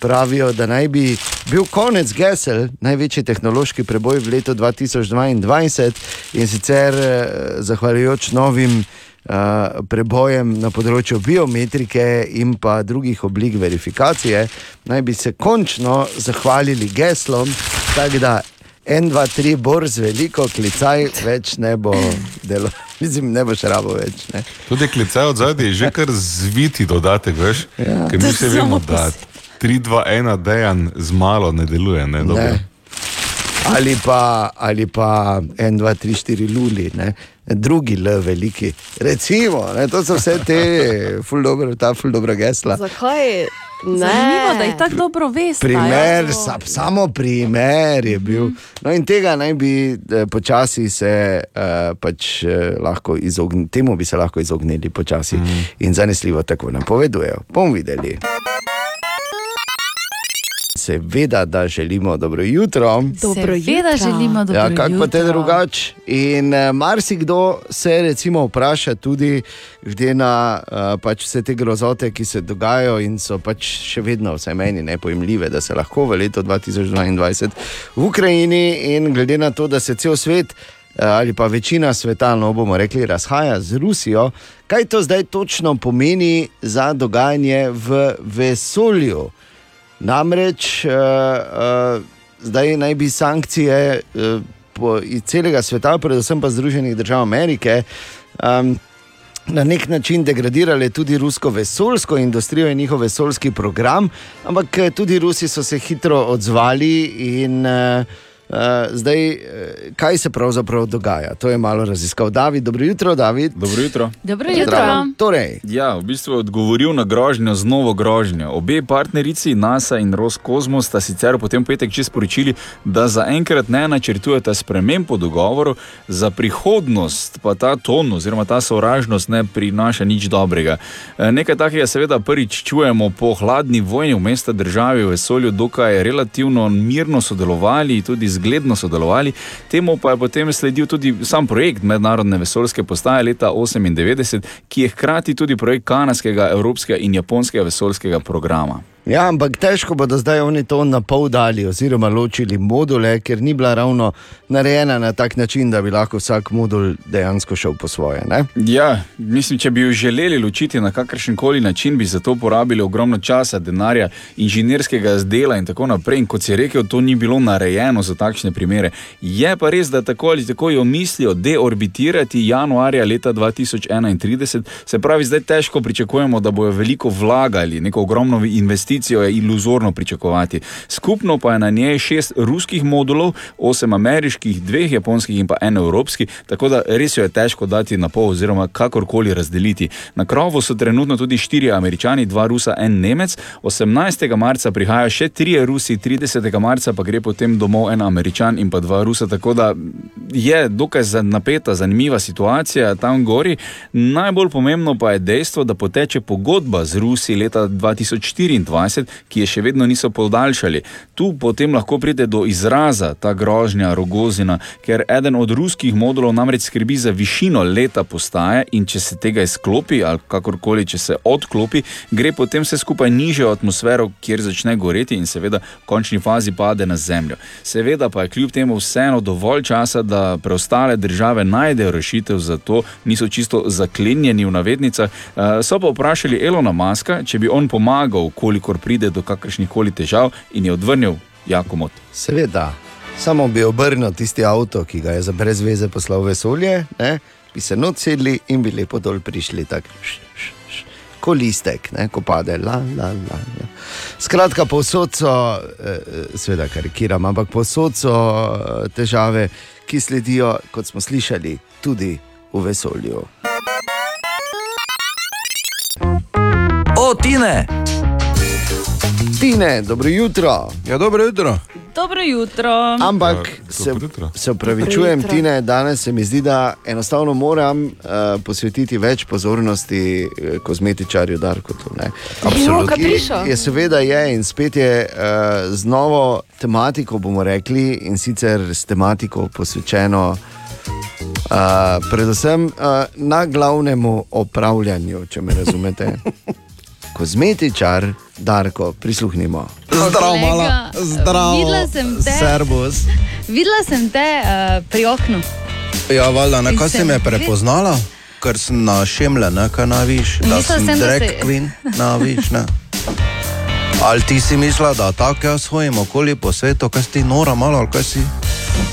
pravijo, da naj bi bil konec gesel, največji tehnološki preboj v letu 2022 in sicer uh, zahvaljujoč novim. Uh, prebojem na področju biometrike in pa drugih oblik verifikacije, naj bi se končno zahvalili geslom, tako da en, dva, tri, borz, veliko klicaj, več ne bo delo, mislim, ne bo še rabo več. Ne. Tudi klicaj od zadaj je že kar zviti dodatek, veš? Ja. Ker mi se vemo, da 3, 2, 1 dejan z malo ne deluje. Ne, dobro. Ne. Ali pa, ali pa en, dva, tri, štiri luli, ne. drugi L, veliki. Recimo, ne, to so vse te, ful dobro, ta ful dobra gesla. Zakaj? Ne. Zanimivo, da jih tako dobro veste. Primer, sa, samo primer je bil. No, in tega naj bi eh, počasi se eh, pač eh, lahko izognili, temu bi se lahko izognili počasi mm. in zanesljivo tako napovedujejo. Bomo videli. Seveda, da želimo dobro jutro. Dobro Seveda jutro. želimo dobro ja, kako pa te jutro. drugače? In uh, marsikdo se recimo vpraša tudi, glede na uh, pač vse te grozote, ki se dogajajo in so pač še vedno vsaj meni nepojemljive, da se lahko v letu 2022 v Ukrajini in glede na to, da se cel svet eh, ali pa večina sveta, no bomo rekli, razhaja z Rusijo, kaj to zdaj točno pomeni za dogajanje v vesolju? Namreč uh, uh, zdaj naj bi sankcije uh, iz celega sveta, predvsem pa Združenih držav Amerike, um, na nek način degradirale tudi rusko vesoljsko industrijo in njihov vesoljski program, ampak tudi Rusi so se hitro odzvali in uh, zdaj, uh, kaj se pravzaprav dogaja. To je malo raziskal David. Dobro jutro, David. Dobro jutro. Dobro Zdravo. Torej, Ja, v bistvu je odgovoril na grožnjo z novo grožnjo. Obe partnerici, NASA in Roskosmos, sta sicer potem petek že sporočili, da zaenkrat ne načrtujeta sprememb po dogovoru, za prihodnost pa ta ton oziroma ta sovražnost ne prinaša nič dobrega. E, Nekaj takega seveda prvič čujemo po hladni vojni v mesta državi v vesolju, dokaj relativno mirno sodelovali, tudi zgledno sodelovali. Temu pa je potem sledil tudi sam projekt Mednarodne vesoljske postaje leta 1998, ki je hkrati tudi projekt kanadskega, evropskega in japonskega vesoljskega programa. Ja, ampak težko bodo zdaj oni to na pol dali, oziroma ločili module, ker ni bila ravno narejena na tak način, da bi lahko vsak modul dejansko šel po svoje. Ne? Ja, mislim, če bi jo želeli ločiti na kakršen koli način, bi za to porabili ogromno časa, denarja, inženirskega dela in tako naprej. In kot si rekel, to ni bilo narejeno za takšne primere. Je pa res, da tako ali tako jo mislijo deorbitirati januarja leta 2031, se pravi, zdaj težko pričakujemo, da bojo veliko vlagali, neko ogromno investicijo je iluzorno pričakovati. Skupno pa je na njej šest ruskih modulov, osem ameriških, dveh japonskih in pa en evropski, tako da res jo je težko dati na pol oziroma kakorkoli razdeliti. Na krovu so trenutno tudi štiri američani, dva rusa, en nemec. 18. marca prihajajo še trije rusi, 30. marca pa gre potem domov en američan in pa dva rusa, tako da je dokaj napeta, zanimiva situacija tam gori. Najbolj pomembno pa je dejstvo, da poteče pogodba z Rusi leta 2024, ki je še vedno niso podaljšali. Tu potem lahko pride do izraza ta grožnja Rogozina, ker eden od ruskih modulov namreč skrbi za višino leta postaje in če se tega izklopi ali kakorkoli, če se odklopi, gre potem vse skupaj niže v atmosfero, kjer začne goreti in seveda v končni fazi pade na zemljo. Seveda pa je kljub temu vseeno dovolj časa, da preostale države najdejo rešitev za to, niso čisto zaklenjeni v navednicah. Eh, So pa vprašali Elona Maska, če bi on pomagal, kolikor pride do kakršnih koli težav in je odvrnil Jakomot. Seveda, samo bi obrnil tisti avto, ki ga je za brez veze poslal v vesolje, ne? bi se not sedli in bi lepo dol prišli. Tak, š, š, š, Ko listek, ne, ko pade, la, la, la, la. Skratka, povsod so, eh, seveda karikiram, ampak povsod so eh, težave, ki sledijo, kot smo slišali, tudi v vesolju. O, Tine! Tine, dobro jutro. Ja, dobro jutro. Dobro jutro. Ampak Ja, se, jutro. se upravičujem. Tine, danes se mi zdi, da enostavno moram uh, posvetiti več pozornosti uh, kozmetičarju Darkotu. ne. Absolutno. Kaprišo. Je seveda je in spet je uh, z novo tematiko, bomo rekli, in sicer s tematiko posvečeno. Uh, predvsem uh, na glavnemu opravljanju, če me razumete. Kozmetičar, Darko, prisluhnimo. Zdrav, Kolega, mala, zdrav, videla sem te. servus. Videla sem te uh, pri oknu. Ja, valjda, In kaj si me prepoznala? Ker sem našemle, ne, kaj naviš, da Mislila sem sem, drag se- queen, naviš, ne. Ali ti si mislila, da tako jaz hodim okoli po svetu, kaj si ti nora malo, ali kaj si?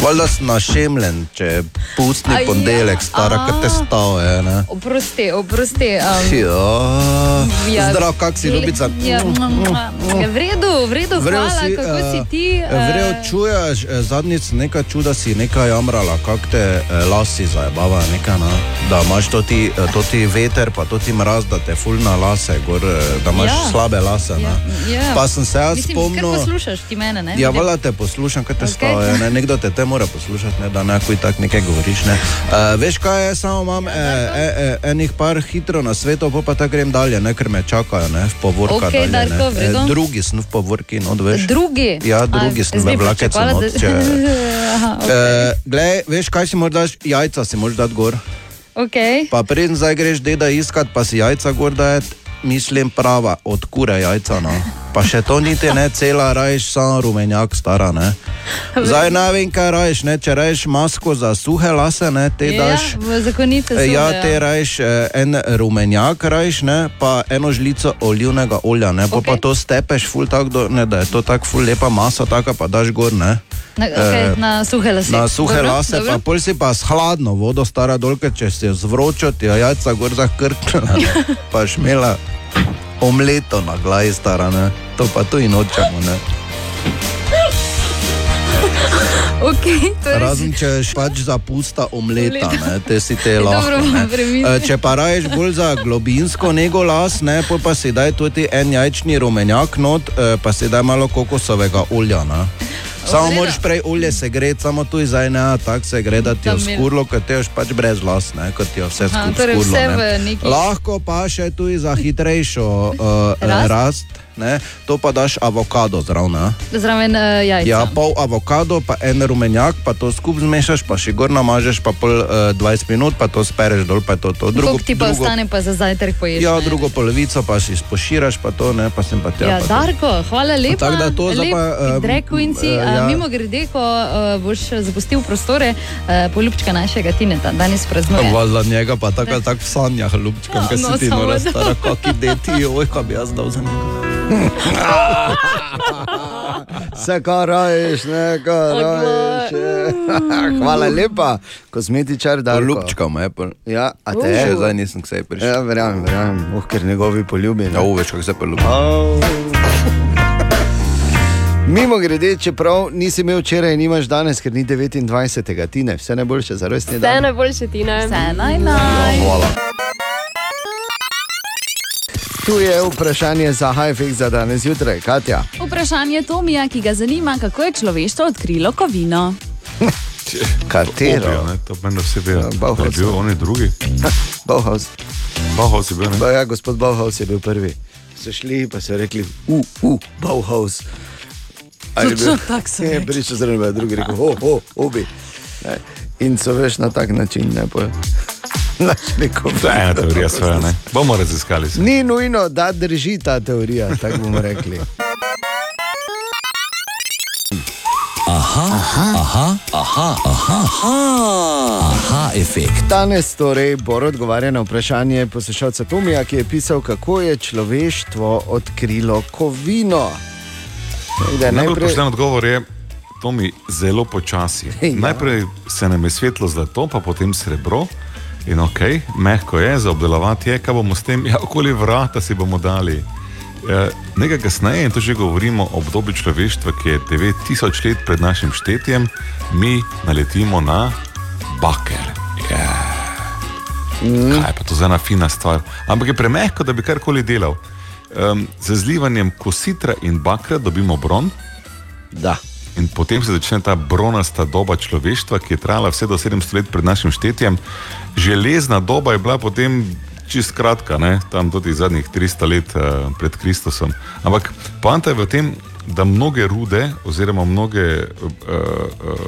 Valjda sem našemljen, če je pustni A ja, ponedeljek, stara, kot te stave. Oprosti, oprosti. Um, Ja, ja, zdrav, kak si, ljubica? Ja, mua, mua. Ja, v redu, v redu, Vrejo hvala, si, kako eh, si ti. Vrejo eh, čuješ, eh, zadnjič nekaj čuda si nekaj jamrala, kak te eh, lasi zajebava, nekaj, no? da imaš to ti, eh, to ti veter, pa to ti mraz, da te fulna lase, gor, eh, da imaš Ja. slabe lase. ne. ja. Pa sem se jaz Mislim, spomnil. Kar poslušaš ti mene, ne? Ja, valjda te poslušam, kaj te okay. stave, ne? nekdo te, te mora poslušati, ne? da ne kuj tako nekaj govoriš. Ne? Uh, veš kaj je, samo imam eh, eh, eh, enih par hitro na svetu, pol pa tako grem dalje, ne? ker me čakajo ne? v povorka. Okej, dalje, Darko, ne? Eh, drugi sem v povorki, no, veš. Drugi. Ja, drugi A, sem v vlakecu Aha, Okay. Uh, glej, veš kaj si moraš? Jajca si moraš dati gor. okay. Pa preden zdaj greš deda iskat, pa si jajca gor dati, mislim prava, od kure jajca. No. Pa še to niti ne cela, rajš samo rumenjak stara. Ne. Zdaj ne vem, kaj rajš, ne. če rajš masko za suhe lase, ne, te Ja, daš. v zakonice so. Ja, te rajš eh, en rumenjak, rajš, ne, pa eno žlico olivnega olja, ne, okay. pa to stepeš, ful tak, do, ne, da je to tako ful lepa masa, taka pa daš gor, ne. Na, okay, Eh, na suhe lase. Na suhe Dobro, lase, dobro. pa pol si pa s hladno vodo, stara dolka, če si jo zvročil, ti jajca gor zakrknila, pa šmela omleto na glavi, stara, ne. To pa tu in nočemo, ne. Okay, torej Razen če pač za pusta omleta, ne, te si te Dobro, lahko. premislila. Eh, Če pa raješ bolj za globinsko nego las, ne, pa si daj tudi en jajčni rumenjak not, eh, pa si daj malo kokosovega olja. Ne. Samo moraš prej olje segreti, samo tu zdaj ne, tako se gre, da ti je skurlo, ker te ješ pač brez las, ne, kot ti je vse skupaj torej skurlo. ne. neki- Lahko pa še tu za hitrejšo uh, rast, rast ne, to pa daš avokado zraven. Zraven uh, jajca. Ja, pol avokado, pa en rumenjak, pa to skupaj zmešaš, pa še gor namažeš, pa pol uh, 20 minut, pa to spereš dol, pa to. to. Koliko ti pa ostane pa za zajtrk poješ? Ja, ne? drugo polovico pa si spoširaš, pa to ne, pa sem pa tja. Ja, pa to. Darko, hvala lepa. Tako da to zdaj pa, em, Drag Queen si. eh, Uh, ja. Mimo grede, ko uh, boš zapustil prostore, uh, poljubčka našega Tineta, danes praznuje. Valjda njega pa tako tako v sanjah, ljubčkam, Ja, kaj no, si ti nora stara, kaki deti, oj, kaj bi jaz dal za njega. Vse, kar raješ, ne, kar raješ. Hvala lepa, kozmetičar, da Ljubčka me je. Ja, a te Še zdaj nisem k sebi prišel. Ja, verjamem, verjamem, oh, ker njegovi poljubi. Ja, uveš, kako se pa ljubi. Mimo grede, čeprav nisi imel včeraj in imaš danes, ker ni 29. tine, vse najboljše za rojstni Vse dan. najboljše, Tina. Vse naj naj. Hvala. Tu je vprašanje za Hajfek za danes zjutraj, Katja. Vprašanje Tomija, ki ga zanima, kako je človeštvo odkrilo kovino. Katero? Objo, ne, to meni vsi vejo. Ja, Bauhaus. Je bil on je drugi. Bauhaus. Bauhaus je bil, ne? Ba, ja, gospod Bauhaus je bil prvi. So šli pa so rekli, u, u, Bauhaus. A je Točno bil- tako so Je rekli. prišel je drugi rekel, ho, ho, obi. Ne, In so veš na tak način, ne pa našli kot. To je ena teorija svoja, ne? Bomo raziskali. Se. Ni nujno, da drži ta teorija, tako bomo rekli. Aha, aha, aha, aha, aha, aha, aha efekt. Danes torej Bor odgovarja na vprašanje poslušalca Tomija, ki je pisal, kako je človeštvo odkrilo kovino. Najbolj pošten odgovor je, to mi zelo počasi. Ja. Najprej se nam je svetlo zlato, pa potem srebro. In ok, mehko je, za obdelovati je, kaj bomo s tem, ja, okoli vrata si bomo dali. Eh, Nekaj kasneje, in to že govorimo o obdobju človeštva, ki je 9000 let pred našim štetjem, mi naletimo na baker. Yeah. Kaj pa to za ena fina stvar? Ampak je premehko, da bi karkoli delal. Um, z zlivanjem kositra in bakra dobimo bron. Da. In potem se začne ta bronasta doba človeštva, ki je trajala vse do 700 let pred našim štetjem. Železna doba je bila potem čist kratka, ne? tam tudi zadnjih 300 let uh, pred Kristusom. Ampak poanta je v tem, da mnoge rude oziroma mnoge uh, uh,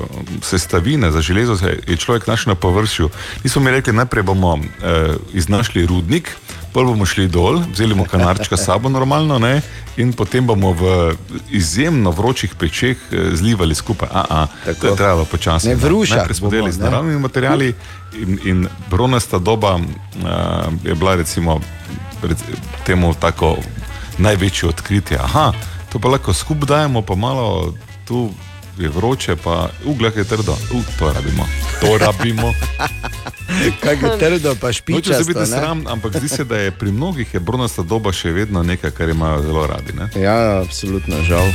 sestavine za železo je človek našel na površju. Nismo mi rekli, najprej bomo uh, iznašli rudnik, Prvo bomo šli dol, vzeli bomo kanarčka s sabo normalno, ne? in potem bomo v izjemno vročih pečeh eh, zlivali skupaj. A, a, to je trajalo počasi. Ne, v rušah Najprej smo delali z naravnimi materiali in, in bronasta doba uh, je bila recimo rec, temu tako največje odkritje. Aha, to pa lahko skupaj dajemo, pa malo tu je vroče, pa uglah je trdo. Uh, to rabimo. To rabimo. Kaj je trdo, pa Noče špičasto, se biti ne? sram, ampak zdi se, da je pri mnogih je bronasta doba še vedno nekaj, kar imajo zelo radi. Ne? Ja, absolutno žal.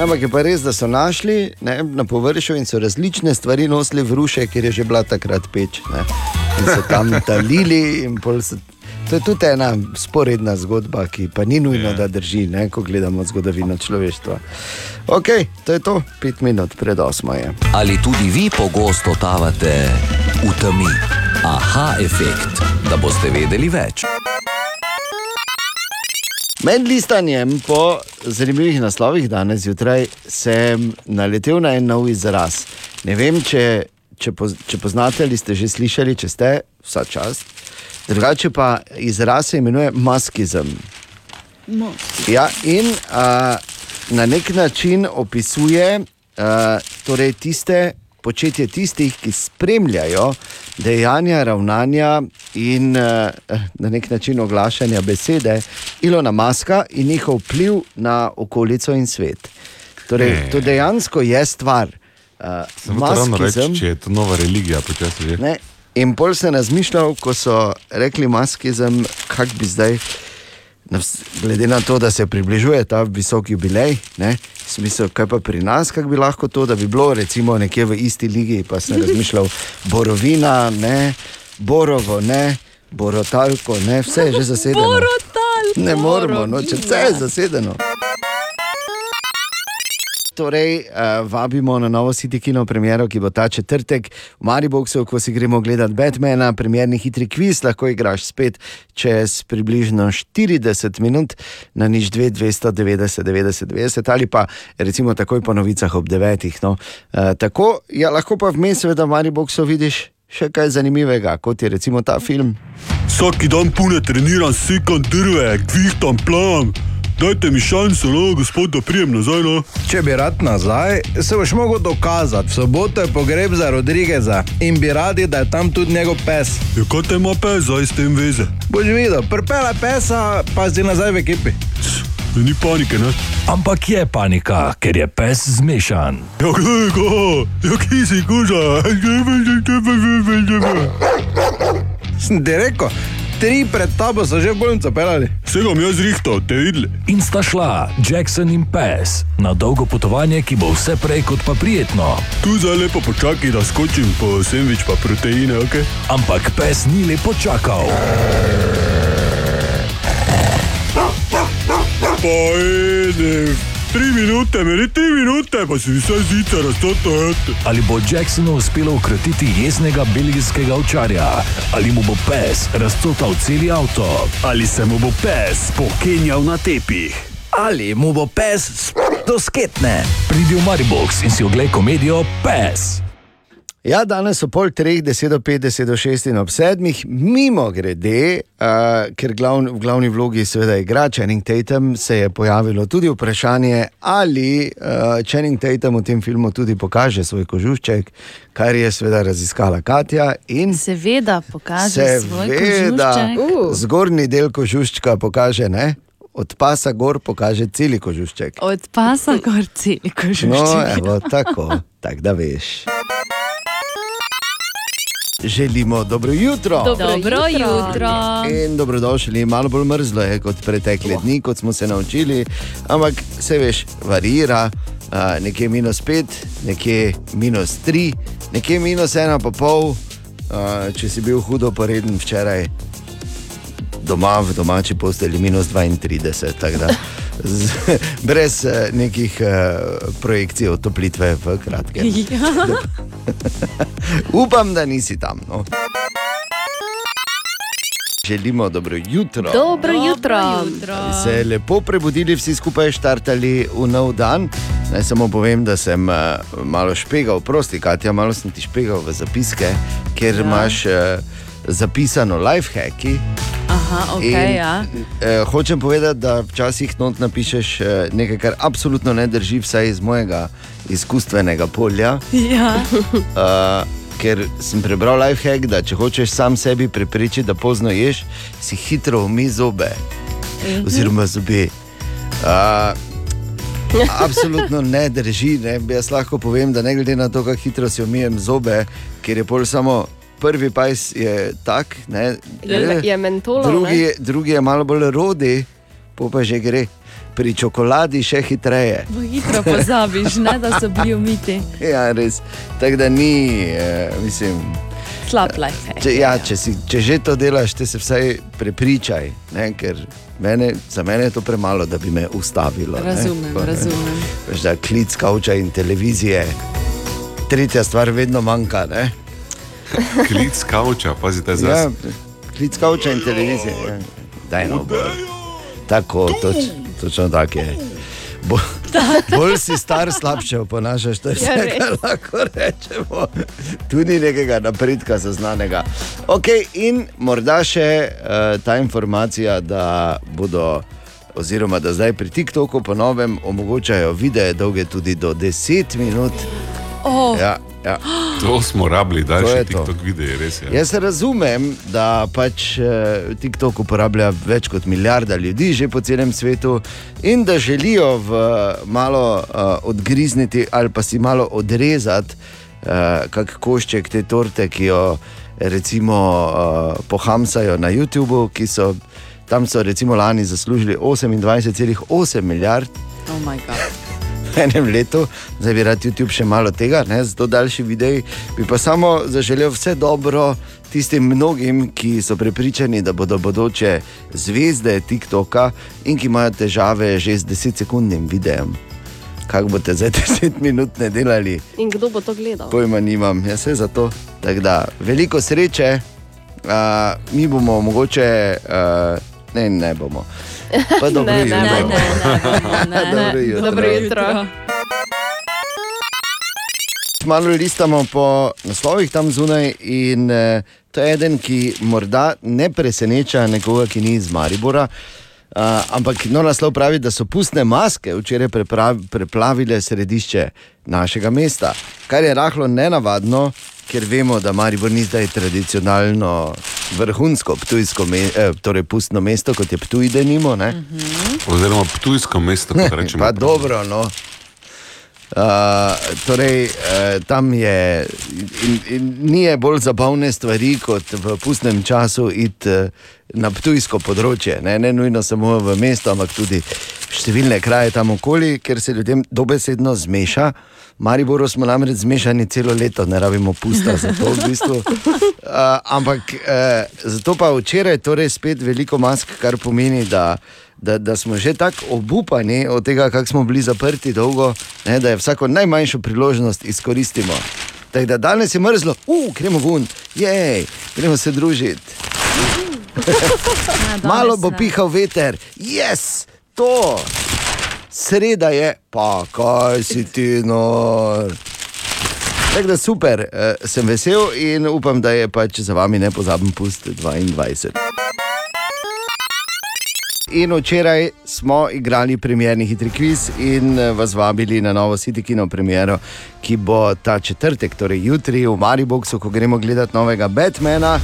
Ampak je pa res, da so našli ne, na površju in so različne stvari nosili v ruše, ker je že bila takrat peč. Ne. In so tam talili. in pol So, to je tudi ena sporedna zgodba, ki pa ni nujno, da drži, ne, ko gledamo zgodovino človeštva. Ok, to je to, pet minut pred osmo je. Ali tudi vi pogosto totavate v temi? Aha efekt, da boste vedeli več. Med listanjem po zanimivih naslovih danes zjutraj sem naletel na en nov izraz. Ne vem, če, če, poz, če poznate ali ste že slišali, če ste, vsa čast. Drugače pa izraz se imenuje maskizem. Ja, in uh, na nek način opisuje uh, torej tiste početje tistih, ki spremljajo dejanja, ravnanja in uh, na nek način oglašanja besede Ilona Maska in njihov vpliv na okolico in svet. Torej, Ne. to dejansko je stvar. Uh, Samo ravno reči, maskizem- če je to nova religija, počasi že. Ne. In pol sem razmišljal, ko so rekli maskizem, kak bi zdaj, glede na to, da se približuje ta visok jubilej, ne, sem mislil, kaj pa pri nas, kako bi lahko to, da bi bilo recimo nekje v isti ligi, pa sem razmišljal, borovina, ne, borovo, ne, borotalko, ne, vse je že zasedeno. Borotalko, Ne moramo, no, če vse je zasedeno. Torej, uh, vabimo na novo City Kino premiero, ki bo ta četrtek v Mariboku, ko si gremo gledati Batmana, premjerni hitri kviz, lahko igraš spet čez približno 40 minut na nič 2, 290, 90, 90 ali pa recimo takoj po novicah ob 9. No. Uh, tako, ja, lahko pa vmes, seveda, v Mariboku vidiš še kaj zanimivega, kot je recimo ta film. Vsak dan pune treniram, sekam drve, kvihtam plan. Dajte mi šanso, no, gospod, da prijem nazaj. No. Če bi rad nazaj, se boš mogel dokazati. V soboto je pogreb za Rodrigeza in bi radi, da je tam tudi njegov pes. Ja, kaj te ima pes zdaj s tem veze? Boš videl, prpela pesa, pa si nazaj v ekipi. Ni panike, ne? Ampak je panika, ker je pes zmešan. Ja, gledaj ga, ja, ki si koža. Sem ti rekel, tri pred tabo so že v bolnico pelali. Vsega mi jaz rihtal, te videli. In sta šla Jackson in pes na dolgo potovanje, ki bo vse prej kot pa prijetno. Tu zdaj lepo počakaj, da skočim po sendvič pa proteine, ok? Ampak pes ni lepo čakal. Pa edi, Tri minute, meni tri minute, pa si vse zice raztoto. Ali bo Jacksonu uspelo ukratiti jeznega belgijskega ovčarja? Ali mu bo pes razcotal celi avto? Ali se mu bo pes pokenjal na tepih? Ali mu bo pes do sketne? Pridi v Maribox in si oglej komedijo Pes. Ja, danes so pol treh, deset do pet, deset do šest in ob sedmih, mimo grede, uh, ker glavn, v glavni vlogi seveda igra Channing Tatum, se je pojavilo tudi vprašanje, ali uh, Channing Tatum v tem filmu tudi pokaže svoj kožušček, kar je seveda raziskala Katja. In Seveda pokaže svoj kožušček. uh. zgornji del kožuščka pokaže, ne? od pasa gor pokaže celi kožušček. Od pasa gor celi No, kožušček. evo, tako, tako da veš. Želimo dobro jutro. Dobro Dobro jutro. jutro. In dobrodošli, malo bolj mrzlo je kot pretekle dni, kot smo se naučili, ampak se veš, varira, a, nekje minus pet, nekje minus tri, nekje minus ena pa pol, a, če si bil hudo poreden včeraj doma v domači postelji minus 32, tako da z, brez eh, nekih eh, projekcij otoplitve v kratkem. Ja. Upam, da nisi tam. No. Želimo dobro jutro. Dobro jutro. Ali Se lepo prebudili, vsi skupaj štartali v nov dan. Naj samo povem, da sem uh, malo špegal, prosti, Katja, malo sem ti špegal v zapiske, ker ja. imaš uh, zapisano lifehacki. Aha, ok, In, ja. eh, hočem povedati, da včasih not napišeš eh, nekaj, kar absolutno ne drži, vsaj iz mojega izkustvenega polja. Ja. Uh, ker sem prebral lifehack, da če hočeš sam sebi preprečiti, da pozno ješ, si hitro umi zobe. Mhm. Oziroma zobe. Uh, absolutno ne drži. Ne? Jaz lahko povem, da ne glede na to, kako hitro si umijem zobe, ker je pol samo prvi pajs je tak, ne, Je, je mentolo. drugi, ne? je- drugi je malo bolj rodi, pa že gre. Pri čokoladi še hitreje. Bo hitro pozabiš, ne, da so bili umiti. Ja, res. Tako da ni, eh, mislim. Slab life. Če, ja, če, si, če že to delaš, te se vsaj prepričaj, ne, ker mene, za mene je to premalo, da bi me ustavilo. ne. Razumem, ne. razumem. Veš, da klic kauča in televizije. Tretja stvar vedno manjka. Ne? Klic kavča, pazite zdaj. Ja, klic kauča in televizije. Ja. Daj no, bolj. Tako, toč, točno tako je. Bo, bolj si star, slabše oponašaš, to je Ja, vse, res. kar lahko rečemo. Tudi nekega napredka zaznanega. Okay, in morda še uh, ta informacija, da bodo. Oziroma, da zdaj pri TikToku po novem omogočajo videe dolge tudi do 10 minut. Oh. Ja, ja. To smo rabili, da je to. TikTok videe, res je. Jaz razumem, da pač eh, TikTok uporablja več kot milijarda ljudi že po celem svetu in da želijo v malo uh, odgrizniti ali pa si malo odrezati uh, kak košček te torte, ki jo recimo uh, pohamsajo na YouTubu, ki so tam so recimo lani zaslužili 28,8 milijard Oh my god. v enem letu, zdaj bi rad YouTube še malo tega, ne, zato daljši videi. Bi pa samo zaželel vse dobro tistim mnogim, ki so prepričani, da bodo bodoče zvezde TikToka in ki imajo težave že z 10-sekundnim videom. Kako boste zdaj 10 minut ne delali, In kdo bo to gledal? pojma nimam, jaz se za to. Tako da veliko sreče, uh, mi bomo mogoče, uh, ne, ne bomo. Pa dobro Ne, ne, jutro. ne, ne, ne, ne, Dobro ne. jutro. Dobro jutro. Malo listamo po naslovih tam zunaj, in eh, to je eden, ki morda ne preseneča nekoga, ki ni iz Maribora. Uh, ampak no, naslov pravi, da so pustne maske včeraj preplavile središče našega mesta, kar je rahlo nenavadno, ker vemo, da Maribor ni zdaj tradicionalno vrhunsko ptujsko, me, eh, torej pustno mesto, kot je Ptuj, da nimo. Ne? Oziroma ptujsko mesto, kot rečemo. Pa dobro, no. Uh, torej, uh, tam je in, in ni je bolj zabavne stvari kot v pustnem času iti uh, na ptujsko področje. Ne, ne nujno samo v mesto, ampak tudi številne kraje tam okoli, ker se ljudem dobesedno zmeša. V Mariboru smo namreč zmešani celo leto, ne rabimo pusta za to v bistvu. Uh, ampak uh, zato pa včeraj torej spet veliko mask, kar pomeni, da da, da smo že tako obupani od tega, kako smo bili zaprti dolgo, ne, da je vsako najmanjšo priložnost izkoristimo. Tako da danes je mrzlo, uf, gremo ven, jej, gremo se družiti. Malo bo pihal veter, jaz, to, sreda je, pa kaj si ti nor. Tako da super, eh, sem vesel in upam, da je pač za vami nepozaben pust 22. In včeraj smo igrali premjerni hitri kviz in eh, vas vabili na novo City Kino premiero, ki bo ta četrtek, torej jutri v Mariboku, ko gremo gledati novega Batmana.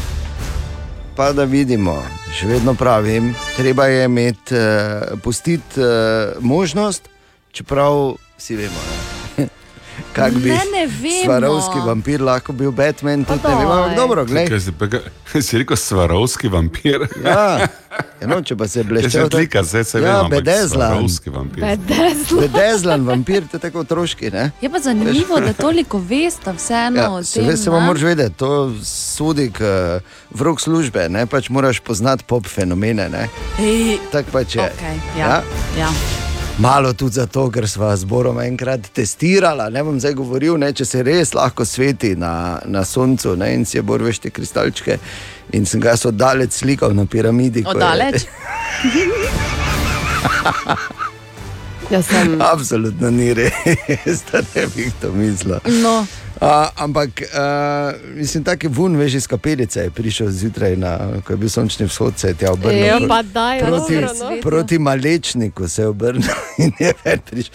Pa da vidimo, še vedno pravim, treba je imeti, uh, pustiti uh, možnost, čeprav vsi vemo. ne. Kak bi Ne, ne. Svarovski vampir lahko bil Batman, tudi ne vemo, ampak dobro, gledaj. Kaj si, pa si rekel svarovski vampir? Ja, eno, če pa se bleščeval. sem slika, zdaj se ja, vem, bedezlan. svarovski vampir. Bedezlan. Bedezlan vampir, to je tako otroški, ne? Je pa zanimivo, da toliko veste vseeno Ja, o se tem. veš, samo ne? moraš vedeti, to sodi k uh, vrok službe, ne pač moraš poznati pop fenomene. ne. Ej, Tako pač je. okay, ja, ja. Malo tudi zato, ker smo z Borom enkrat testirali. Ne bom zdaj govoril, ne, če se res lahko sveti na, na soncu ne, in si je Bor veš te kristalčke. In sem ga jaz oddalec slikal na piramidi. ko Jaz sem. Absolutno ni res, da ne bi to mislil. No. A, ampak, a, mislim, tako je vun, veš, iz kapelice je prišel zjutraj, na, ko je bil sončni vzhod, se je tja obrnil. Ja, pro- pa daj, proti, dobro, no. proti malečniku se je obrnil in je več prišel.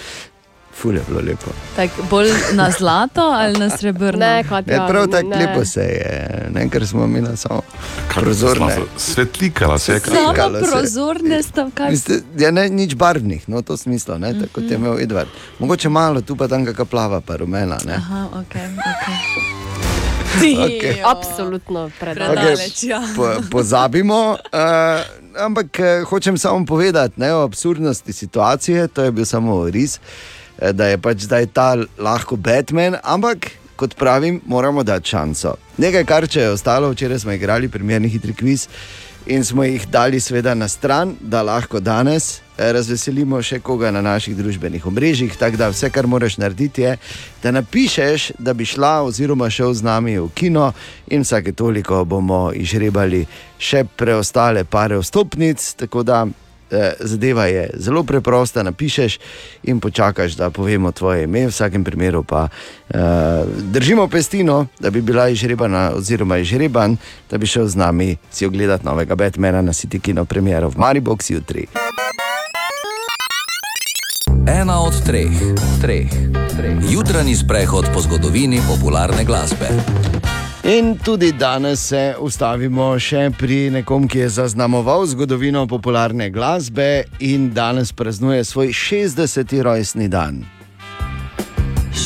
Ful je bilo lepo. Tak, bolj na zlato ali na srebrno? Ne, Ja, prav tako lepo se je, ne, ker smo imeli samo prozorne. Svetlikala se je Samo se je. prozorne stavke. Mislim, ja, ne, nič barvnih, no to smislo, ne, tako kot je imel Edvard. Mogoče malo tu pa tam kakšna plava, pa rumena. Ne. Aha, ok. okay. Okej. Absolutno predaleč. Predaleč, ja. Po, pozabimo, uh, ampak uh, hočem samo povedati ne, o absurdnosti situacije. To je bil samo res, eh, da je pač zdaj ta lahko Batman, ampak kot pravim, moramo dati šanso. Nekaj, kar če je ostalo, včeraj smo igrali primerni hitri kviz in smo jih dali seveda na stran, da lahko danes eh, razveselimo še koga na naših družbenih omrežjih. Tako da vse, kar moraš narediti, je, da napišeš, da bi šla oziroma šel z nami v kino in vsake toliko bomo izžrebali še preostale pare vstopnic. Tako da eh, zadeva je zelo preprosta, napišeš in počakaš, da povemo tvoje ime, v vsakem primeru pa eh, držimo pestino, da bi bila izžrebana oziroma izžreban, da bi šel z nami si ogledati novega Batmana na City Kino premiero v Mariboku jutri. Ena od treh, treh, treh. Jutranji sprehod po zgodovini popularne glasbe. In tudi danes se ustavimo še pri nekom, ki je zaznamoval zgodovino popularne glasbe in danes praznuje svoj 60. rojstni dan.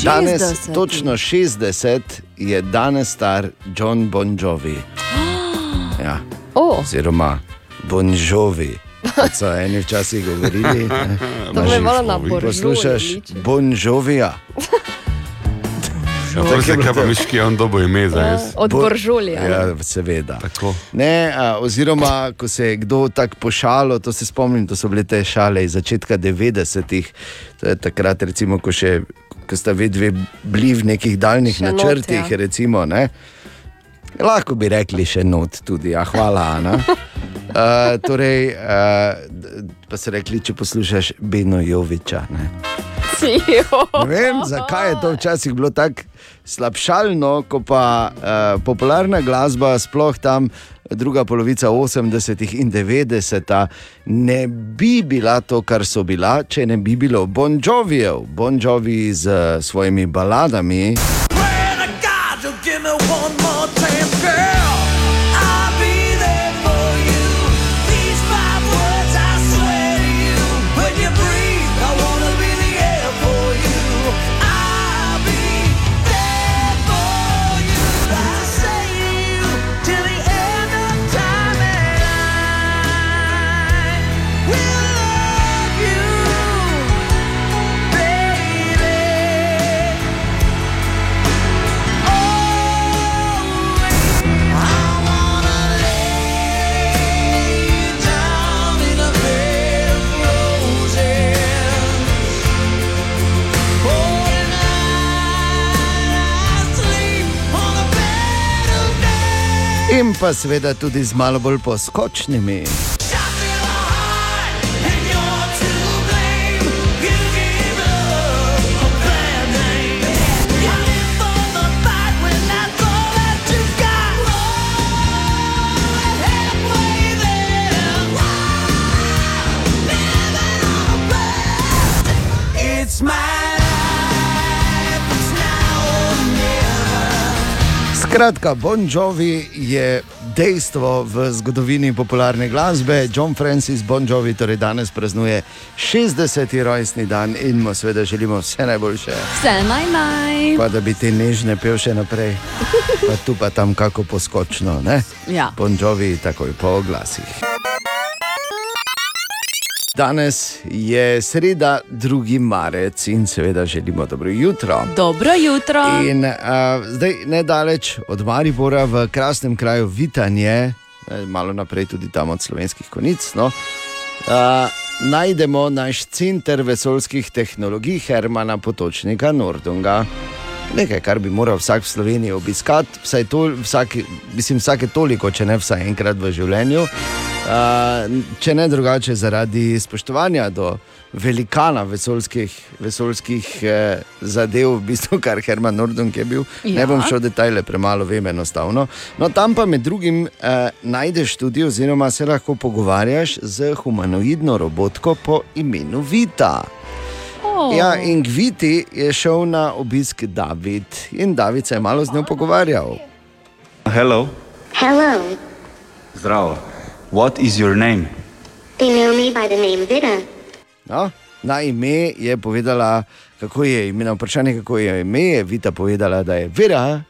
Danes, 60.. točno 60 je danes star John Bon Jovi. Ja. Oh. Oziroma Bon Jovi, kot so eni včasih govorili. ne. To me malo na Bon Jovi Poslušaš liči. Bon Jovija. Ja, Tako je zdaj, bilo kaj pa to. misliš, ki je on dobo ime za jaz? Od Bo- Boržulja. Ja, seveda. Tako. Ne, a, oziroma, ko se je kdo tako pošalil, to se spomnim, to so bile te šale iz začetka 90-ih. To je takrat, recimo, ko, še, ko sta ve dve bili v nekih daljnih Še not, načrtih. ja. Recimo, ne. Lahko bi rekli še not, tudi, ja, hvala, Ana. Uh, torej, uh, pa so rekli, če poslušaš Beno Joviča. Ne. Ne vem, zakaj je to včasih bilo tako slabšalno, ko pa uh, popularna glasba, sploh tam druga polovica 80-ih in 90-ih, ne bi bila to, kar so bila, če ne bi bilo Bon Jovijev, Bon Jovi z uh, svojimi baladami. God, you'll give me one more chance, girl. Pa seveda tudi z malo bolj poskočnimi. Skratka, Bon Jovi je dejstvo v zgodovini popularne glasbe. John Francis Bon Jovi torej danes praznuje 60. rojstni dan in mu seveda želimo vse najboljše. Vse naj naj. Pa da bi te nežne pel še naprej, pa tu pa tam kako poskočno, ne? Ja. Bon Jovi takoj po glasih. Danes je sreda, 2. marec in seveda želimo dobro jutro. Dobro jutro. In uh, zdaj nedaleč od Maribora v krasnem kraju Vitanje, eh, malo naprej tudi tam od slovenskih konic. No, uh, najdemo naš center vesoljskih tehnologij Hermana Potočnika Nordunga. Nekaj, kar bi moral vsak v Sloveniji obiskati, vsaj to, vsak, mislim, vsake toliko, če ne vsaj enkrat v življenju. Uh, če ne drugače, zaradi spoštovanja do velikana vesoljskih, vesoljskih eh, zadev, v bistvu, kar Herman Nordung je bil. Ja. Ne bom šel v detajle, premalo vem enostavno. No, tam pa med drugim eh, najdeš tudi, oziroma se lahko pogovarjaš z humanoidno robotko po imenu Vita. Oh. Ja, in k Viti je šel na obisk David in David se je malo z njo pogovarjal. Hello. Hello. Zdravo. What is your name? They know me by the name Vita. No, na ime je povedala, kako je ime, na vprašanje, kako je ime, je Vita povedala, da je Vera.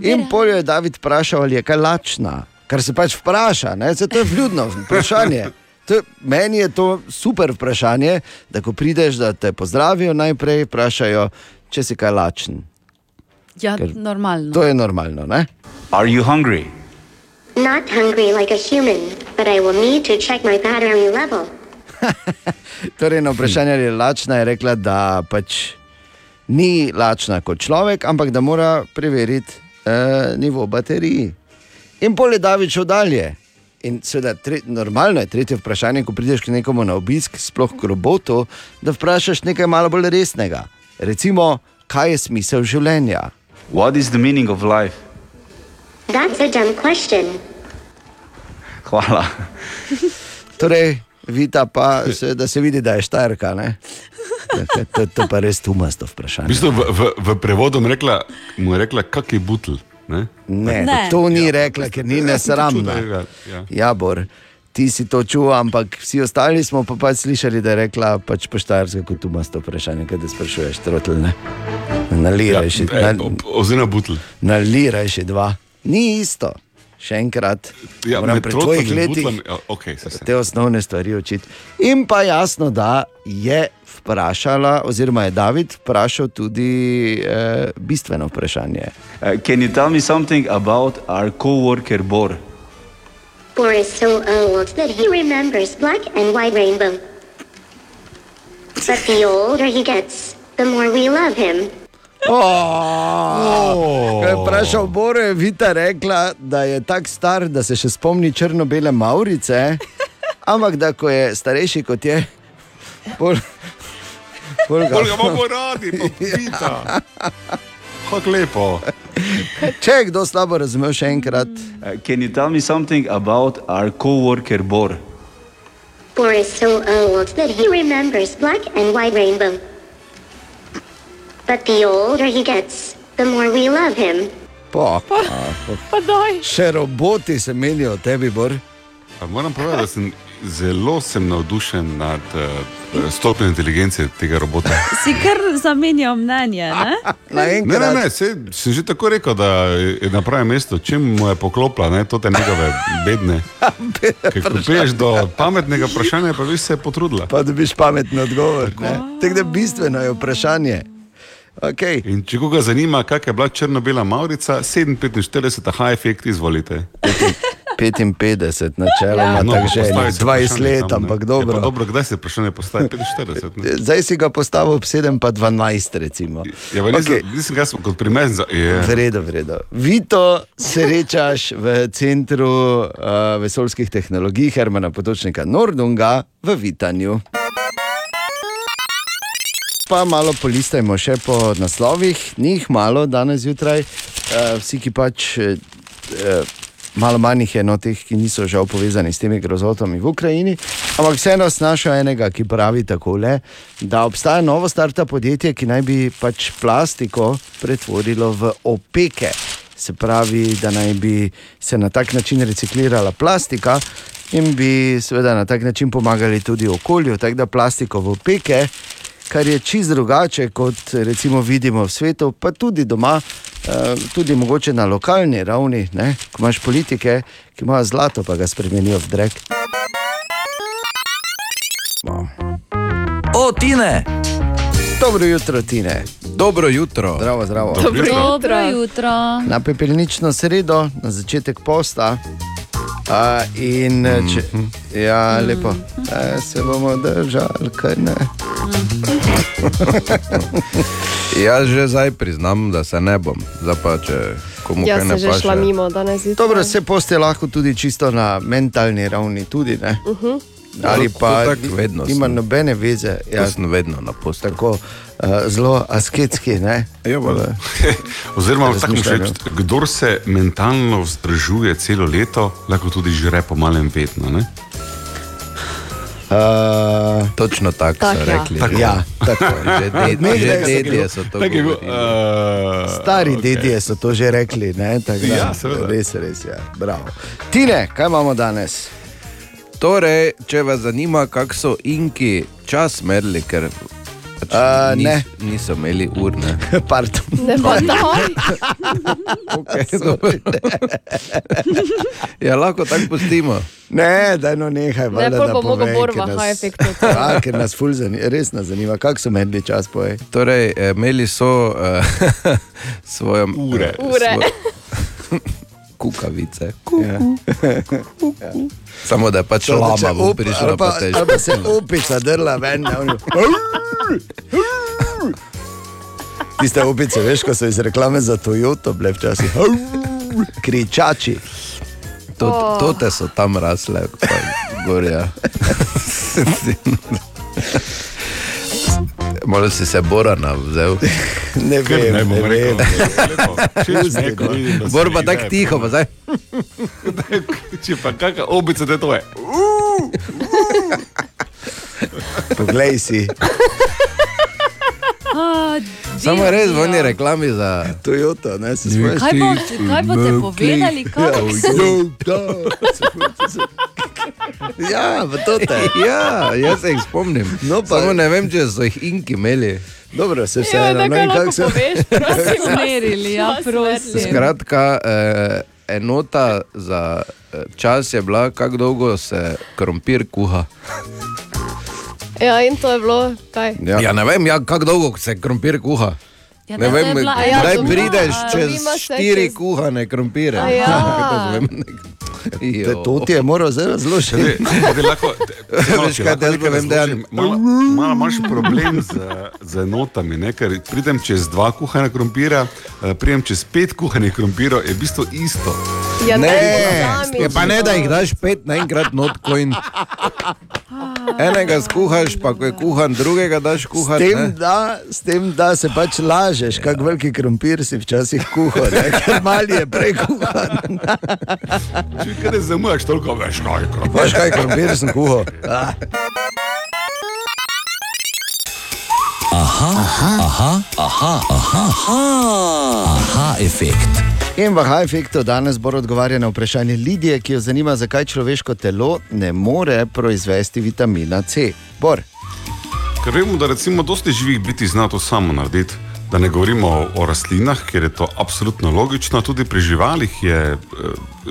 In poljo je David vprašal, ali je kaj lačna, kar se pač vpraša, ne? Saj to je vljudno vprašanje. To, meni je to super vprašanje, da ko prideš, da te pozdravijo, najprej vprašajo, če si kaj lačen. Ja, Ker normalno. To je normalno, ne? Are you hungry? Not hungry like a human, but I will need to check my battery level. Torej, na vprašanje, je lačna, je rekla, da pač ni lačna kot človek, ampak da mora preveriti eh, nivo baterij. In pol je David šel dalje. In seveda, tre, normalno je tretje vprašanje, ko prideš k nekomu na obisk, sploh k robotu, da vprašaš nekaj malo bolj resnega. Recimo, kaj je smisel življenja? What is the meaning of life? That's a dumb question. Hvala. Torej, Vita pa, se, da se vidi, da je štajerka. ne? To, to, pa res tumasto V, vprašanje. bistvu v, v, v prevodu rekla, mu je rekla kak je butl. Ne? Ne, Ne. to ni rekla, ker ni Ja, nesramna. ja. Ja, Bor, ti si to čutil, ampak vsi ostali smo pa pač slišali, da je rekla pač poštarska, kot tu imaš to vprašanje, kaj te sprašuješ, trotl, ne? Naliraj še, Ja, na, Oziroma butl. naliraj še dva. Ni isto. Še enkrat, Ja, moram pri tvojih letih butlom, ja, okay, se, se. te osnovne stvari učiti. In pa jasno, da je vprašala, oziroma je David vprašal tudi eh, bistveno vprašanje. Uh, can you tell me something about our co-worker Bor? Bor is so old that he remembers black and white rainbow. But the older he gets, the more we love him. Oh. Ko je vprašal Boro, je Vita rekla, da je tako star, da se še spomni črno-bele Maurice, ampak da ko je starejši kot je, bolj, bolj ga bomo radi, pa pita. Kako lepo. Če je kdo slabo razumel, še enkrat. Uh, can you tell me something about our co-worker Bor? Bor is so old that he remembers black and white rainbow. But the older he gets, the more we love him. Pa, pa, Pa daj. še roboti se menijo o tebi, Bor. Pa Moram povedati, da sem zelo sem navdušen nad uh, stopnjo inteligence tega robota. Si kar zamenjal mnenje, ne? Ne, ne, ne, se, sem že tako rekel, da je na pravem mestu, če mu je poklopila, ne, to te njegove bedne. Ker ko priješ do pametnega vprašanja, pa bi se potrudila. Pa dobiš pametni odgovor. ne. Tako da bistveno je vprašanje. Okay. In če koga zanima, kak je bila črno-bela Maurica, 745, aha, efekt, izvolite. 55, načeloma, No, ja. tako že postavi si 20 vprašanje let, tam, ampak Ja, dobro. pa dobro, kdaj se vprašanje postavi 45? Ne? Zdaj si ga postavil ob 7, pa 12, recimo. Ja, pa nisem, okay. nisem jaz kot primer za. Je. Vredo, vredo. Vito srečaš v centru uh, vesoljskih tehnologij Hermana Potočnika Nordunga v Vitanju. Pa malo polistajmo še po naslovih, njih malo danes zjutraj, uh, vsi ki pač. Uh, Malo manj jih je no teh, ki niso žal povezani s temi grozotami v Ukrajini, ampak vseeno snašel enega, ki pravi takole, da obstaja novo starta podjetje, ki naj bi pač plastiko pretvorilo v opeke. Se pravi, da naj bi se na tak način reciklirala plastika in bi seveda na tak način pomagali tudi okolju, tako da plastiko v opeke, kar je čist drugače, kot recimo vidimo v svetu, pa tudi doma, eh, tudi mogoče na lokalni ravni, ne? ko imaš politike, ki imajo zlato, pa ga spremenijo v drek. O, Tine! Dobro jutro, Tine. Dobro jutro. Zdravo, zdravo. Dobro jutro. jutro. Na pepelnično sredo, na začetek posta. A, in mm. če, ja, lepo, e, se bomo držali, kaj ne. Jaz že zdaj priznam, da se ne bom. Zdaj pa če komu Jaz kaj ne sem že paše. šla mimo danes. Dobro, se poste lahko tudi čisto na mentalni ravni, tudi, ne? Uh -huh. Ali pa to tako vedno ima sem. nobene veze. Jaz sem vedno na postu. Tako uh, zelo asketski. Ne? Ja, V- Oziroma, tako reči, kdor se mentalno vzdržuje celo leto, lahko tudi žre po malem vedno. Ne? Uh, Točno tako Tak, so ja. rekli. Tako. Ja, tako. Že, ded, že so dedje so to govorili. uh, Stari okay. dedje so to že rekli. Ne? tako Da, Ja, seveda. res, res je. Bravo. Tine, kaj imamo danes? Torej, če vas zanima, kako so inki čas merili, ker pač A, ne. niso imeli ur. Ne. Pardon. Ne pa daj. Okay, dobro. ja, lahko tako pustimo. Ne, da no nehaj. Ne, valjda, pol da bo mogel povej, Bor ker v nas- high efektu. Ja, ker nas ful zanima, res nas zanima, kako so medli čas poje. Torej, eh, imeli so uh, svoje Ure. Ure. Kukavice. Ja. Samo da je pač lama bo prišla ali pa težko. ali pa se opica drla ven. Tiste opice, veš, ko so iz reklame za Toyoto bile včasih. Kričači. To, to te so tam rasle, gorja. Malo si se Borana vzel. Ne vem, ne bom ne rekel. vem. Lepo. Všeč mi je, ko vidim, da se Bor pa tako tiho, pa zdaj. Če pa kakšna obica, da to je. Poglej si. A, Samo res v divja. reklami za Toyota, ne se spomniš. Kaj, bo, kaj boste povedali, kako se Ja, v to te. Ja, jaz se jih spomnim. No, pa- Samo ne vem, če so jih inki imeli. Dobro, se Ja, vseeno. da no, kaj in kako se- poveš, prosim. usmerili? Ja, prosim. Skratka, eh, enota za eh, čas je bila, kako dolgo se krompir kuha. Ja, in to je bilo, kaj? Ja, ja ne vem, ja, kako dolgo se krompir kuha. Ja, Ne je vem, bila ja, kdaj doma, prideš a, čez štiri čez- kuhane krompire. A ja. Te- To ti je moral zdaj razložiti. Zdaj, zdaj lahko, Veš kaj, jaz pa vem, da je- Malo malo imaš problem z, z enotami, ne? ker pridem čez dva kuhana krompira, eh, pridem čez pet kuhanih krompirov, je v bistvu isto. Ja, Ne, je pa ne, da jih daš pet naenkrat not coin. Enega skuhaš, pa ko je kuhan, drugega daš S kuhati. tem, ne. da, s tem, da se pač lažeš, kako veliki krompir si včasih kuhal, ne? ker mali je prej kuhan. Če kaj ne zamujaš toliko, veš kaj je krompir. Veš kaj, krompir sem kuhal. Ah. Aha, aha, aha, aha, aha, aha, aha efekt. In v High Effectu danes bo odgovarjal na vprašanje Lidije, ki jo zanima, zakaj človeško telo ne more proizvesti vitamina C. Bor. Ker vemo, da recimo dosti živih biti zna to samo narediti. Da ne govorimo o, o rastlinah, ker je to absolutno logično. Tudi pri živalih je eh,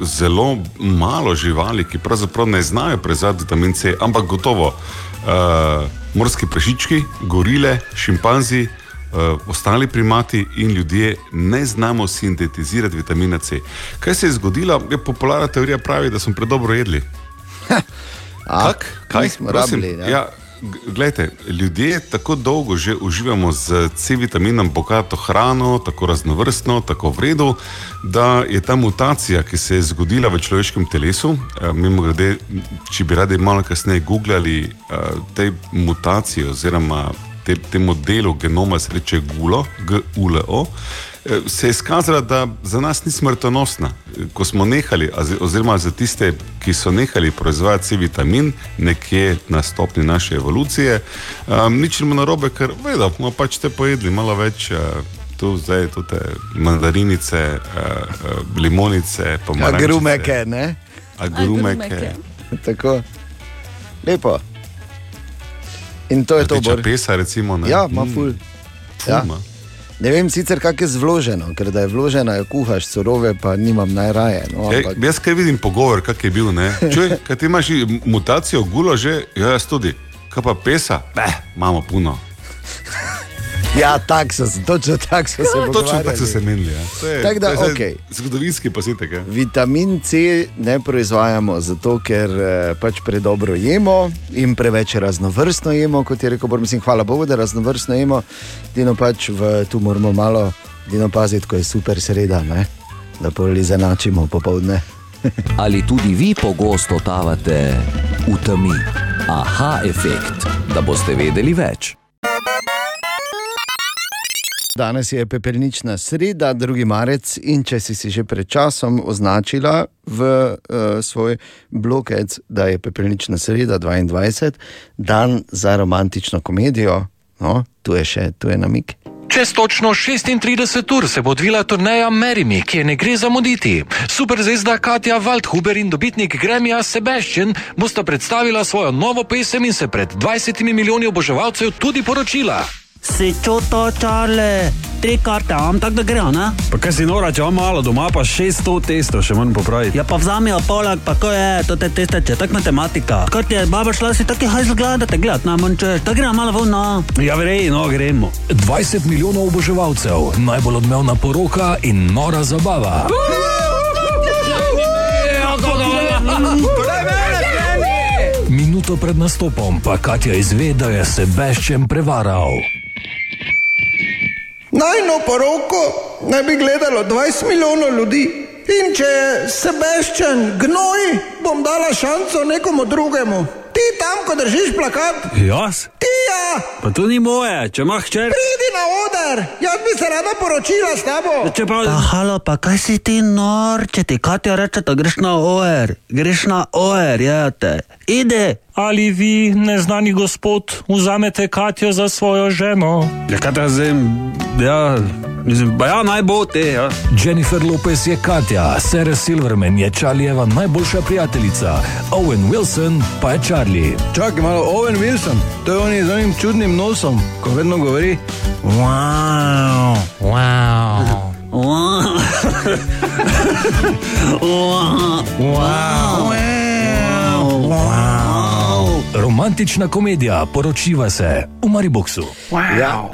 zelo malo živali, ki pravzaprav ne znajo proizvesti vitamin C, ampak gotovo eh, morski prašički, gorile, šimpanzi, uh, ostali primati in ljudje ne znamo sintetizirati vitamina C. Kaj se je zgodilo? Je popularna teorija pravi, da smo predobro jedli. Kak? Kaj nismo Prosim, rabili, ja. Ja, glejte, ljudje tako dolgo že uživamo z C-vitaminom bogato hrano, tako raznovrstno, tako v redu, da je ta mutacija, ki se je zgodila v človeškem telesu, eh, mimo grede, če bi radi malo kasneje googlali eh, te mutacije oziroma te, temu delu genoma se reče GULO, G-U-L-O, eh, se je izkazala, da za nas ni smrtonosna. Eh, Ko smo nehali, oziroma za tiste, ki so nehali proizvajati C-vitamin, nekje na stopni naše evolucije, um, nič nima narobe, ker vedo, bomo pač te pojedli malo več. Uh, Tu zdaj tudi mandarinice, uh, uh, limonice, pomarančice. Agrumeke, ne? Agrumeke. Tako. Lepo. In to je to, Rdeča Bor. pesa, recimo. Ne? Ja, ima Mm. ful. Ful Ja. ima. Ne vem sicer, kako je zvloženo, ker da je vložena, jo kuhaš, surove pa nimam najraje. No, Ej, ampak, jaz kaj vidim pogovor, kak je bil. ne. Čuj, kaj ti imaš mutacijo gulo že, ja, jaz tudi. Kaj pa pesa? Ne, imamo puno. ja, tako so se, točno tako so se Točno pogovarjali. tako so se menili. Ja. Je- Tako da, je okej. Zgodovinski posnetek. Ja. Vitamin C ne proizvajamo zato, ker eh, pač predobro jemo in preveč raznovrstno jemo, kot je rekel Bor. Mislim, hvala Bogu, da raznovrstno jemo. Dino pač v, tu moramo malo dino paziti, ko je super sreda, ne? da pol izenačimo popovdne. Ali tudi vi pogosto totavate v temi? Aha, efekt, da boste vedeli več. Danes je pepelnična sreda, 2. marec, in če si si že pred časom označila v uh, svoj blokec, da je pepelnična sreda 22, dan za romantično komedijo, no, tu je še, tu je namik. Čez točno 36 ur se bo odvila turneja Merimi, ki je ne gre zamuditi. Superzvezda Katja Waldhuber in dobitnik Gremija Sebastian bosta predstavila svojo novo pesem in se pred 20 milijoni oboževalcev tudi poročila. Si čuto, čale, tri karte, imam tako da gre, ne? Pa kaj si nora, če imam malo doma, pa 600 testov še moram popraviti. Ja, pa vzamijo poleg, pa ko je, to te teste, če tak matematika. Kot je baba šla si taki hajz gledate, gledat, na monče, da gre malo ven, no. Ja, vrej, no, gremo. 20 milijonov oboževalcev, najbolj odmevna poroka in nora zabava. Minuto pred nastopom pa Katja izve, da je Sebastian prevaral. Najno poroko naj bi gledalo 20 milijonov ljudi. In če je Sebastian gnoj, bom dala šanco nekomu drugemu. Ti tam, ko držiš plakat, Jaz? ti ja, Pa to ni moje, če imaš hčer. pridi na oder, jaz bi se rada poročila s tabo. Če pa... Pa halo, pa kaj si ti nor, če ti Katja reče, da greš na OR, greš na OR, jete. Ide. Ali vi, neznani gospod, vzamete Katjo za svojo ženo? Ja, kaj ta zdaj, ja, mislim, pa ja, naj bo te, ja. Jennifer Lopez je Katja, Sarah Silverman je Charlijeva najboljša prijateljica, Owen Wilson pa je Charlie. Čakaj malo, Owen Wilson, to je on z onim čudnim nosom, ko vedno govori. Wow, wow. Romantična komedija, poročiva se v Mariboku. Ja.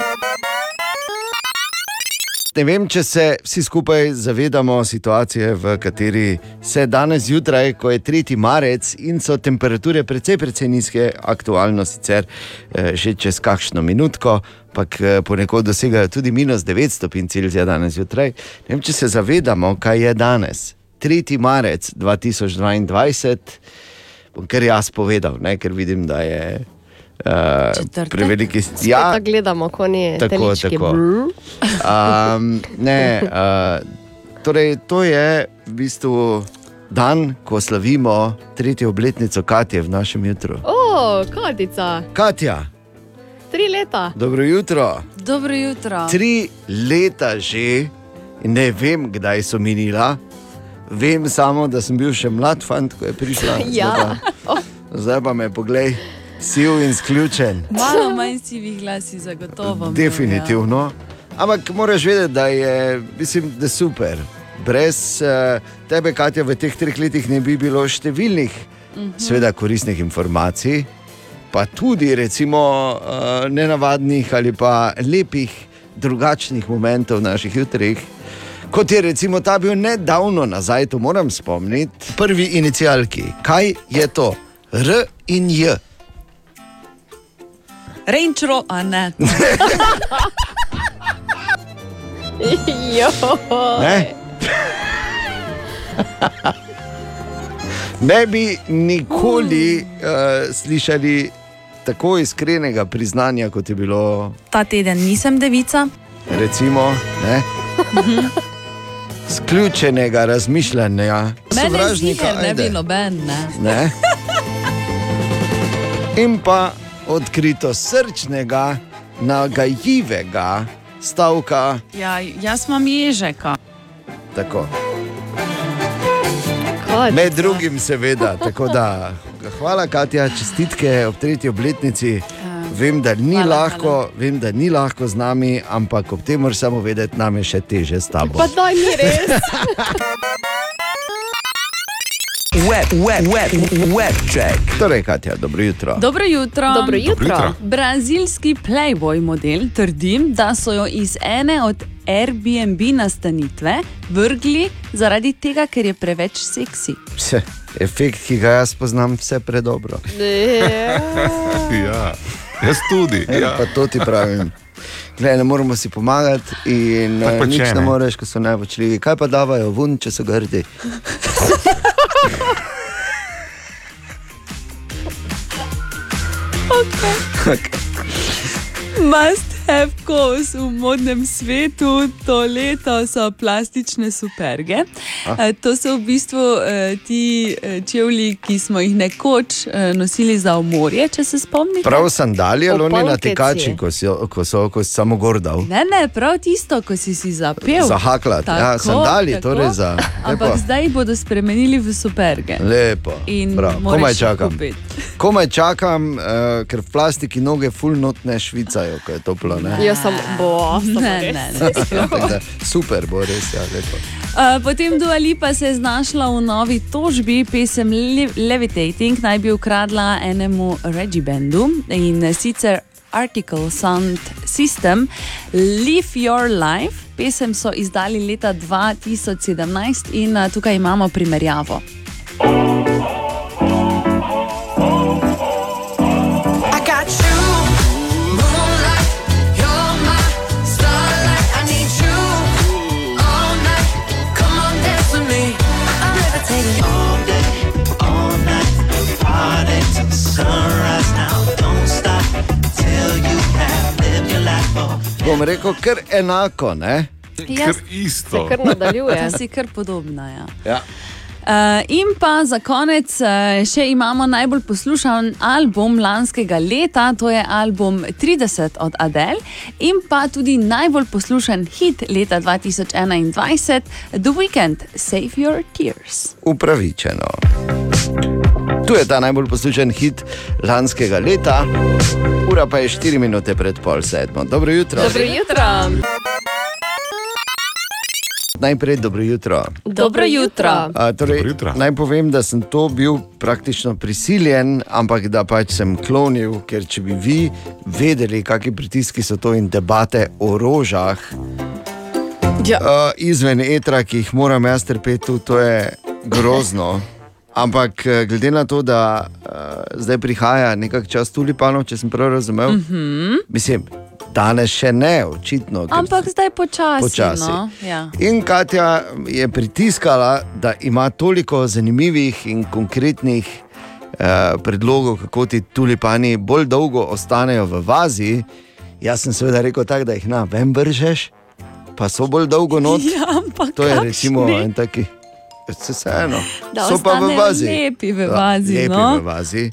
Ne vem, če se vsi skupaj zavedamo situacije, v kateri se danes zjutraj, ko je 3. marec in so temperature precej, precej nizke, aktualno sicer eh, že čez kakšno minutko, ampak eh, ponekod dosegajo tudi minus 9 stopinj Celzija danes zjutraj. Ne vem, če se zavedamo, kaj je danes. 3. marec 2022, bom kar jaz povedal, ne, ker vidim, da je uh, preveliki. Spet ja, gledamo, ko ni Tako, telički. tako. Um, ne, uh, torej, to je v bistvu dan, ko slavimo tretjo obletnico Katje v našem jutru. O, Katica, Katja, tri leta. dobro jutro. Dobro jutro. Tri leta že, in ne vem, kdaj so minila. Vem samo, da sem bil še mlad fant, ko je prišla. Zdaj Ja. pa, zdaj pa me poglej, sil in sključen. Malo manj sivih glasi, zagotovo. Definitivno. Ampak moraš vedeti, da je, mislim, da je super. Brez uh, tebe, Katja, v teh treh letih ne bi bilo številnih, Mhm. seveda, koristnih informacij, pa tudi recimo uh, nenavadnih ali pa lepih drugačnih momentov v naših jutrih. Kot je recimo ta bil nedavno nazaj, to moram spomniti, prvi inicialki. Kaj je to? R in J. Renčro, a ne. Ne? ne bi nikoli uh, slišali tako iskrenega priznanja, kot je bilo, Ta teden nisem devica. recimo, ne, sključenega razmišljanja, sovražnika. ziher ne bi noben, ne. Ne? In pa odkrito srčnega, nagajivega stavka. Ja, jaz imam ježeka. Tako. Med drugim, seveda. Tako Da, hvala, Katja, čestitke ob tretji obletnici. Vem da, ni hvala, lahko, vem, da ni lahko z nami, ampak ob tem moraš samo vedeti, nam je še teže s tabo. Pa daj mi res. Web, web, web, web check. Torej, Katja, dobro jutro. Dobro jutro. Dobro jutro. Dobro jutro. Brazilski Playboy model trdim, da so jo iz ene od Airbnb nastanitve vrgli zaradi tega, ker je preveč seksi. Vse, efekt, ki ga jaz poznam, vse predobro. Ja, jaz tudi. Ja. Ja. Pa to ti pravim. Glej, ne moramo si pomagati in pa nič če, ne ne. moreš, ko so najpočljivi. Kaj pa davajo ven, če so grdi? Must cause v modnem svetu to leto so plastične superge. A. Eh, To so v bistvu eh, ti eh, čevlji, ki smo jih nekoč eh, nosili za omorje, če se spomnite. Prav sandali ali oni Opalke natekači, si. ko, si, ko so ko si samo gor dal. Ne, ne, prav tisto, ko si si zapel. Zahaklat, ja, sandali, torej za- Ampak lepo. zdaj jih bodo spremenili v superge. Lepo. In komaj čakam. kupiti. Komaj čakam, uh, ker v plastiki noge ful notne švicajo, ko je toplo. Ne? Jaz sem bo, Ne, ne, ne. Tako da, super bo res, ja, lepo. Uh, potem Dua Lipa se je znašla v novi tožbi, pesem Le- Levitating naj bi ukradla enemu Reggie Bandu in sicer Article Sound System Live Your Life. Pesem so izdali leta 2017 in tukaj imamo primerjavo. I Bom rekel, kar enako, ne? Jaz- isto. Kar nadaljuje. To si kar podobna. Ja. Ja. Uh, in pa za konec uh, še imamo najbolj poslušan album lanskega leta, to je album 30 od Adele, in pa tudi najbolj poslušan hit leta 2021, The Weekend, Save Your Tears. Upravičeno. Tu je ta najbolj poslušan hit lanskega leta, ura pa je 4 minute pred pol sedmo. Dobro jutro. Dobro jutro. Najprej dobro jutro. Dobro jutro. A, torej, naj povem, da sem to bil praktično prisiljen, ampak da pač sem klonil, ker če bi vi vedeli, kakšni pritiski so to in debate o rožah, ja. uh, izven etra, ki jih moram jaz trpeti, to je grozno. Ampak eh, glede na to, da uh, zdaj prihaja nekak čas tulipanov, če sem prav razumel, mm Mhm. -hmm. mislim, danes še ne, očitno. Ampak zdaj počasi. Počasi. No? Ja. In Katja je pritiskala, da ima toliko zanimivih in konkretnih eh, predlogov, kako ti tulipani bolj dolgo ostanejo v vazi. Jaz sem seveda rekel tako, da jih na ven vržeš, pa so bolj dolgo not. Ja, to je recimo en taki. Se vseeno. Da So pa v vazi. lepi v vazi, Lepi no. v vazi,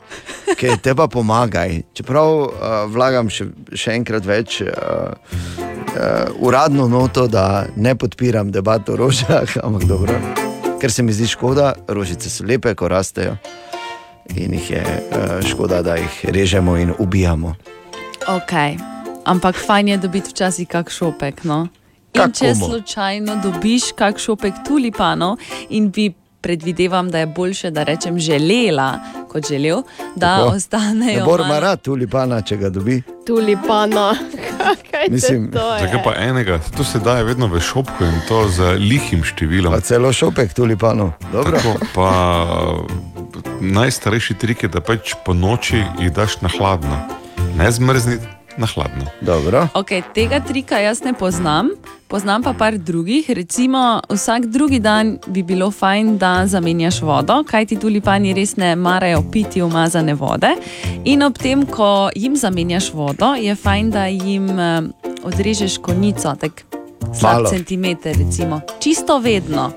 ki te pa pomagaj. Čeprav uh, vlagam še, še enkrat več uh, uh, uradno noto, da ne podpiram debat o rožah, ampak dobro. Ker se mi zdi škoda, rožice so lepe, ko rastejo in jih je uh, škoda, da jih režemo in ubijamo. Okay. Ampak fajn je dobiti včasih kak šopek. No? In če komu? slučajno dobiš kak šopek tulipanov in bi predvidevam, da je boljše, da rečem želela kot želel, da Tako. ostanejo. Ne bo malo- rad tulipana, če ga dobi. Tulipana. Mislim, Zakaj pa enega? To se daje vedno v šopku in to z lihim številom. Pa celo šopek tulipanov. Dobro. Tako, pa najstarejši trik je, da pač po noči jih daš na hladno. Ne zmrzniti, na hladno. Dobro. Okay, tega trika jaz ne poznam, poznam pa par drugih. Recimo, vsak drugi dan bi bilo fajn, da zamenjaš vodo, kajti tulipani res ne marajo piti umazane vode. In ob tem, ko jim zamenjaš vodo, je fajn, da jim eh, odrežeš konico, tako slab Malo. centimeter, recimo. čisto vedno.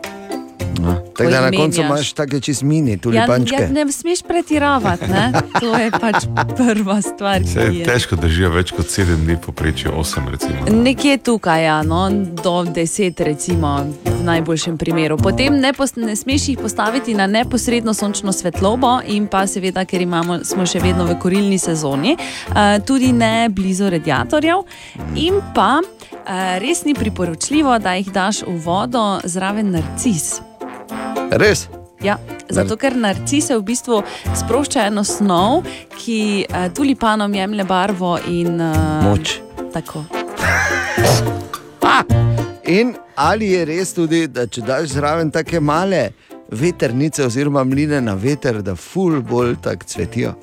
Tako da na jih koncu menjaš. imaš take čist mini Ja, tulipančke. ja, ne smeš pretiravati, ne? to je pač prva stvar. Se je. težko držijo več kot 7 dni, poprečje 8 recimo. Nekje tukaj, ja, no, do 10, recimo, v najboljšem primeru. Potem ne, pos, ne smeš jih postaviti na neposredno sončno svetlobo, in pa seveda, ker imamo, smo še vedno v korilni sezoni, uh, tudi ne blizu radiatorjev. In pa uh, res ni priporočljivo, da jih daš v vodo zraven narcis. Res? Ja, zato, ker narcise v bistvu sprošča eno snov, ki uh, tulipanom jemlje barvo in uh, Moč. Tako. In ali je res tudi, da če daš zraven tako male veternice oziroma mline na veter, da ful bolj tako cvetijo?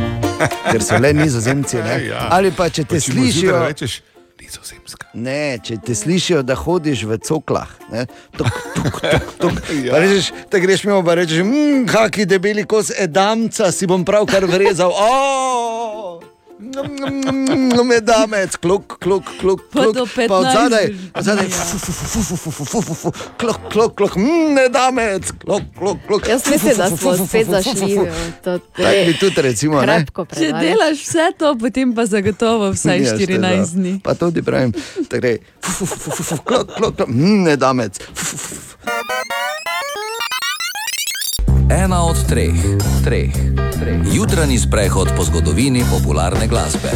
Ker so le nizozemci. Ne? Ja. Ali pa če te mu slišijo. zjutraj rečeš, Ne, če te slišijo, da hodiš v coklah, ne, tuk, tuk, tuk, tuk. Ja. Rečeš, da greš mimo, pa rečeš, mmm, kaki debeli kos edamca si bom pravkar vrezal. Oh! me da med, kluk, kluk, kluk, kluk, pa od zadaj, od zadaj, kluk, kluk, kluk, ne da med, kluk, kluk, kluk. Jaz mislim, da smo spet zašli. Tako bi tudi recimo, ne? Če delaš vse to, potem pa zagotovo vsaj 14 dni. Pa tudi pravim, tako gre, kluk, kluk, kluk, ne da med. Ena od treh, treh. Jutranji sprehod po zgodovini popularne glasbe.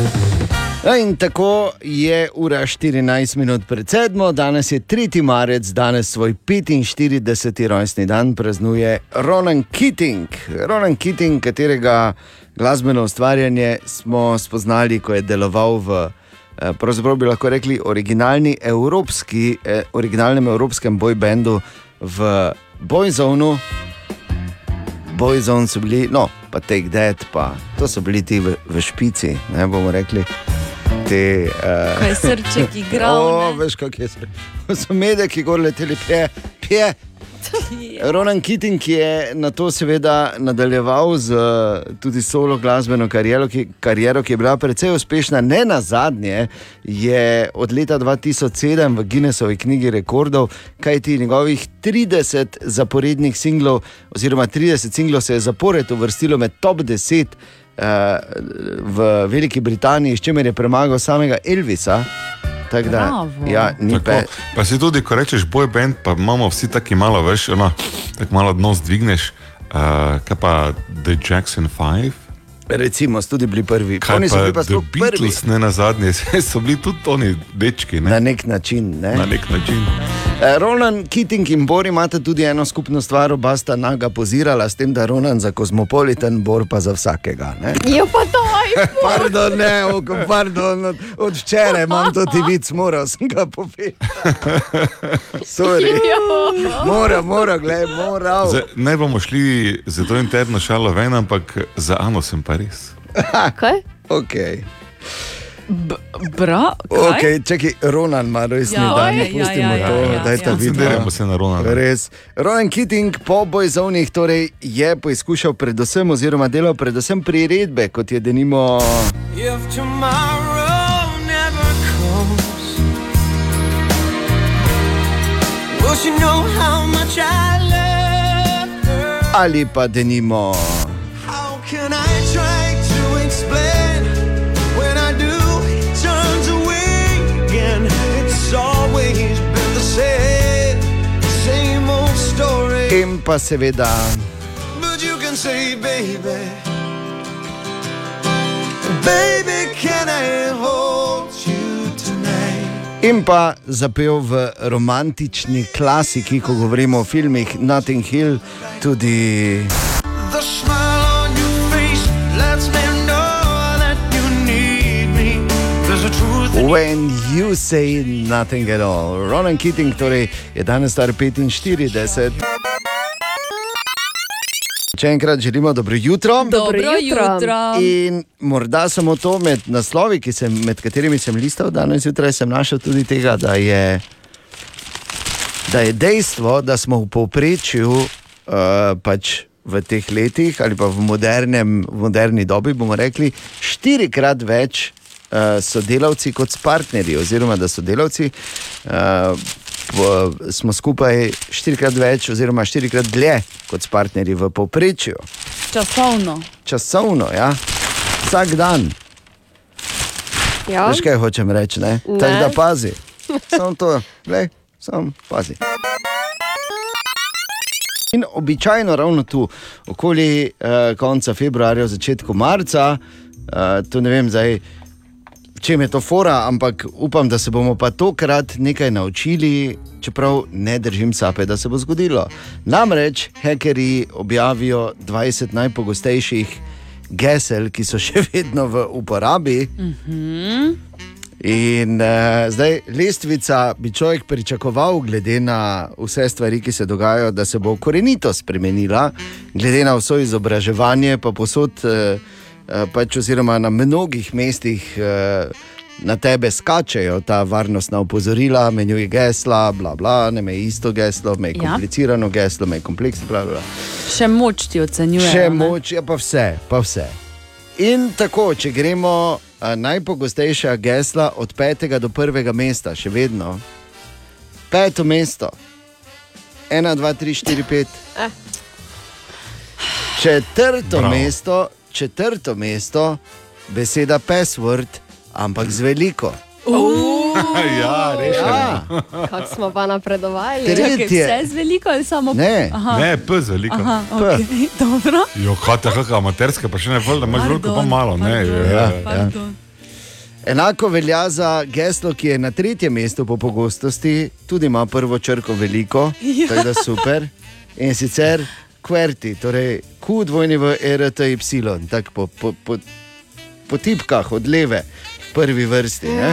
Ja, In tako je ura 14 minut pred sedmo, danes je 3. marec, danes svoj 45. rojstni dan praznuje Ronan Keating. Ronan Keating, katerega glasbeno ustvarjanje smo spoznali, ko je deloval v. eh, Pravzaprav bi lahko rekli originalni evropski, eh, originalnem evropskem bojbendu v Boyzonu. Boyzone so bili, no, pa Take That, pa to so bili ti v, v špici, ne bomo rekli. Te, uh, Ko je srček igral, O, ne. veš, kako je se. Ko so mediji, ki gor leteli, pje, pje. Ronan Keating je na to seveda nadaljeval z eh, tudi solo glasbeno kariero ki, kariero, ki je bila precej uspešna. Ne na zadnje je od leta 2007 v Guinnessovi knjigi rekordov, kajti njegovih 30 zaporednih singlov, oziroma 30 singlov se je zapored uvrstilo med top 10 uh, v Veliki Britaniji, s čimer je premagal samega Elvisa. Tako da, Bravo. ja, ni Tako, pe, pa si tudi, ko rečeš boj band, pa imamo vsi taki malo, veš, ono, tako malo dno zdvigneš. Uh, kaj pa The Jackson 5? Recimo, so tudi bili prvi. Kaj Oni so bili pa sploh prvi. Beatles, ne na zadnje, so bili tudi oni dečki. Ne? Na nek način. Ne? Na nek način. Eh, Ronan Keating in Bor imata tudi eno skupno stvar, oba sta naga pozirala, s tem, da Ronan za kozmopoliten, Bor pa za vsakega. Ne? Jo, pa to je. Pardon, ne, oko, pardon, od, od včeraj imam to ti vic, moral sem ga povedati. Sorry. Mora, mora, gledaj, moral. Zdaj, ne bomo šli za to interno šalo ven, ampak za Ano sem pa res. Kaj? Okay. Bra, Okay, čakaj, Ronan ima resni Ja, dan, ja, pustimo ja, ja, to, ja, ja, dajte ja. videti. Koncentrirajmo se na Ronana. Res. Ronan Keating po bojzovnih torej je poizkušal predvsem, oziroma delal predvsem priredbe, kot je denimo. If tomorrow never comes, she know? Ali pa denimo. In pa seveda. Say, baby, baby, can I hold you tonight? In pa zapel v romantični klasiki, ko govorimo o filmih Nothing Hill, tudi. The smile on your face lets me know that you need me. There's a truth When you say nothing at all. Ronan Keating torej je danes star 45. Če enkrat želimo dobro jutro. Dobro jutro. In morda samo to med naslovi, ki sem, med katerimi sem listal danes zjutraj, sem našel tudi tega, da je, da je dejstvo, da smo v povprečju uh, pač v teh letih ali pa v, modernem, v moderni dobi, bomo rekli, štirikrat več uh, sodelavci kot s partnerji, oziroma da sodelavci. Uh, Po, smo skupaj štirikrat več, oziroma štirikrat dlje kot s partnerji v povprečju. Časovno. Časovno, ja, vsak dan. Ja. Veš, kaj hočem reči? Ne? Ne. Tako da pazi, samo to, le, samo pazi. In običajno ravno tu, okoli uh, konca februarja, začetku marca, uh, to ne vem zdaj. Če je to fora, ampak upam, da se bomo pa tokrat nekaj naučili, čeprav ne držim sape, da se bo zgodilo. Namreč hekerji objavijo 20 najpogostejših gesel, ki so še vedno v uporabi. Mhm. In uh, zdaj lestvica bi človek pričakoval, glede na vse stvari, ki se dogajajo, da se bo korenito spremenila, glede na vso izobraževanje, pa posod, uh, uh, pač, oziroma na mnogih mestih. Uh, Na tebe skačejo ta varnostna opozorila, menjuj gesla, bla, bla, ne me isto geslo, me Ja. komplicirano geslo, me kompleksno, bla, bla. Še moč ti ocenjuje. Še moč, ja, pa vse, pa vse. In tako, če gremo a, najpogostejša gesla od petega do prvega mesta, še vedno. Peto mesto, ena, dva, tri, štiri, pet. Eh. Četrto Bravo. mesto, četrto mesto, beseda password, ampak z veliko. ja, rešeno. Kako smo pa napredovali? Tretje. Čakaj, vse z veliko ali samo Ne. Aha. Ne, P z veliko. Aha, okay. Dobro. Jo, kaj ta kakšna amaterska, pa še ne vem, da imaš veliko, pa malo. Ne, pardon, ja, ja. Enako velja za geslo, ki je na tretjem mestu po pogostosti, tudi ima prvo črko veliko, Ja. tako da super. In sicer QWERTY, torej Q, dvojni v RTY, tako po, po, po, po tipkah od leve, prvi vrsti. Ne?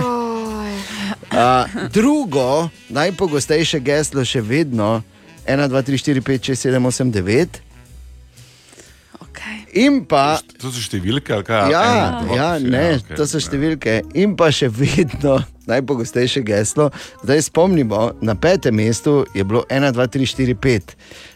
A, drugo, najpogostejše geslo še vedno 1, 2, 3, 4, 5, 6, 7, 8, 9. In pa. To so številke, ali kaj? Ja, Ena, dva, ja, tri, ne, okej, to so ja. številke. In pa še vedno najpogostejše geslo. Zdaj spomnimo, na petem mestu je bilo 1, 2, 3, 4, 5,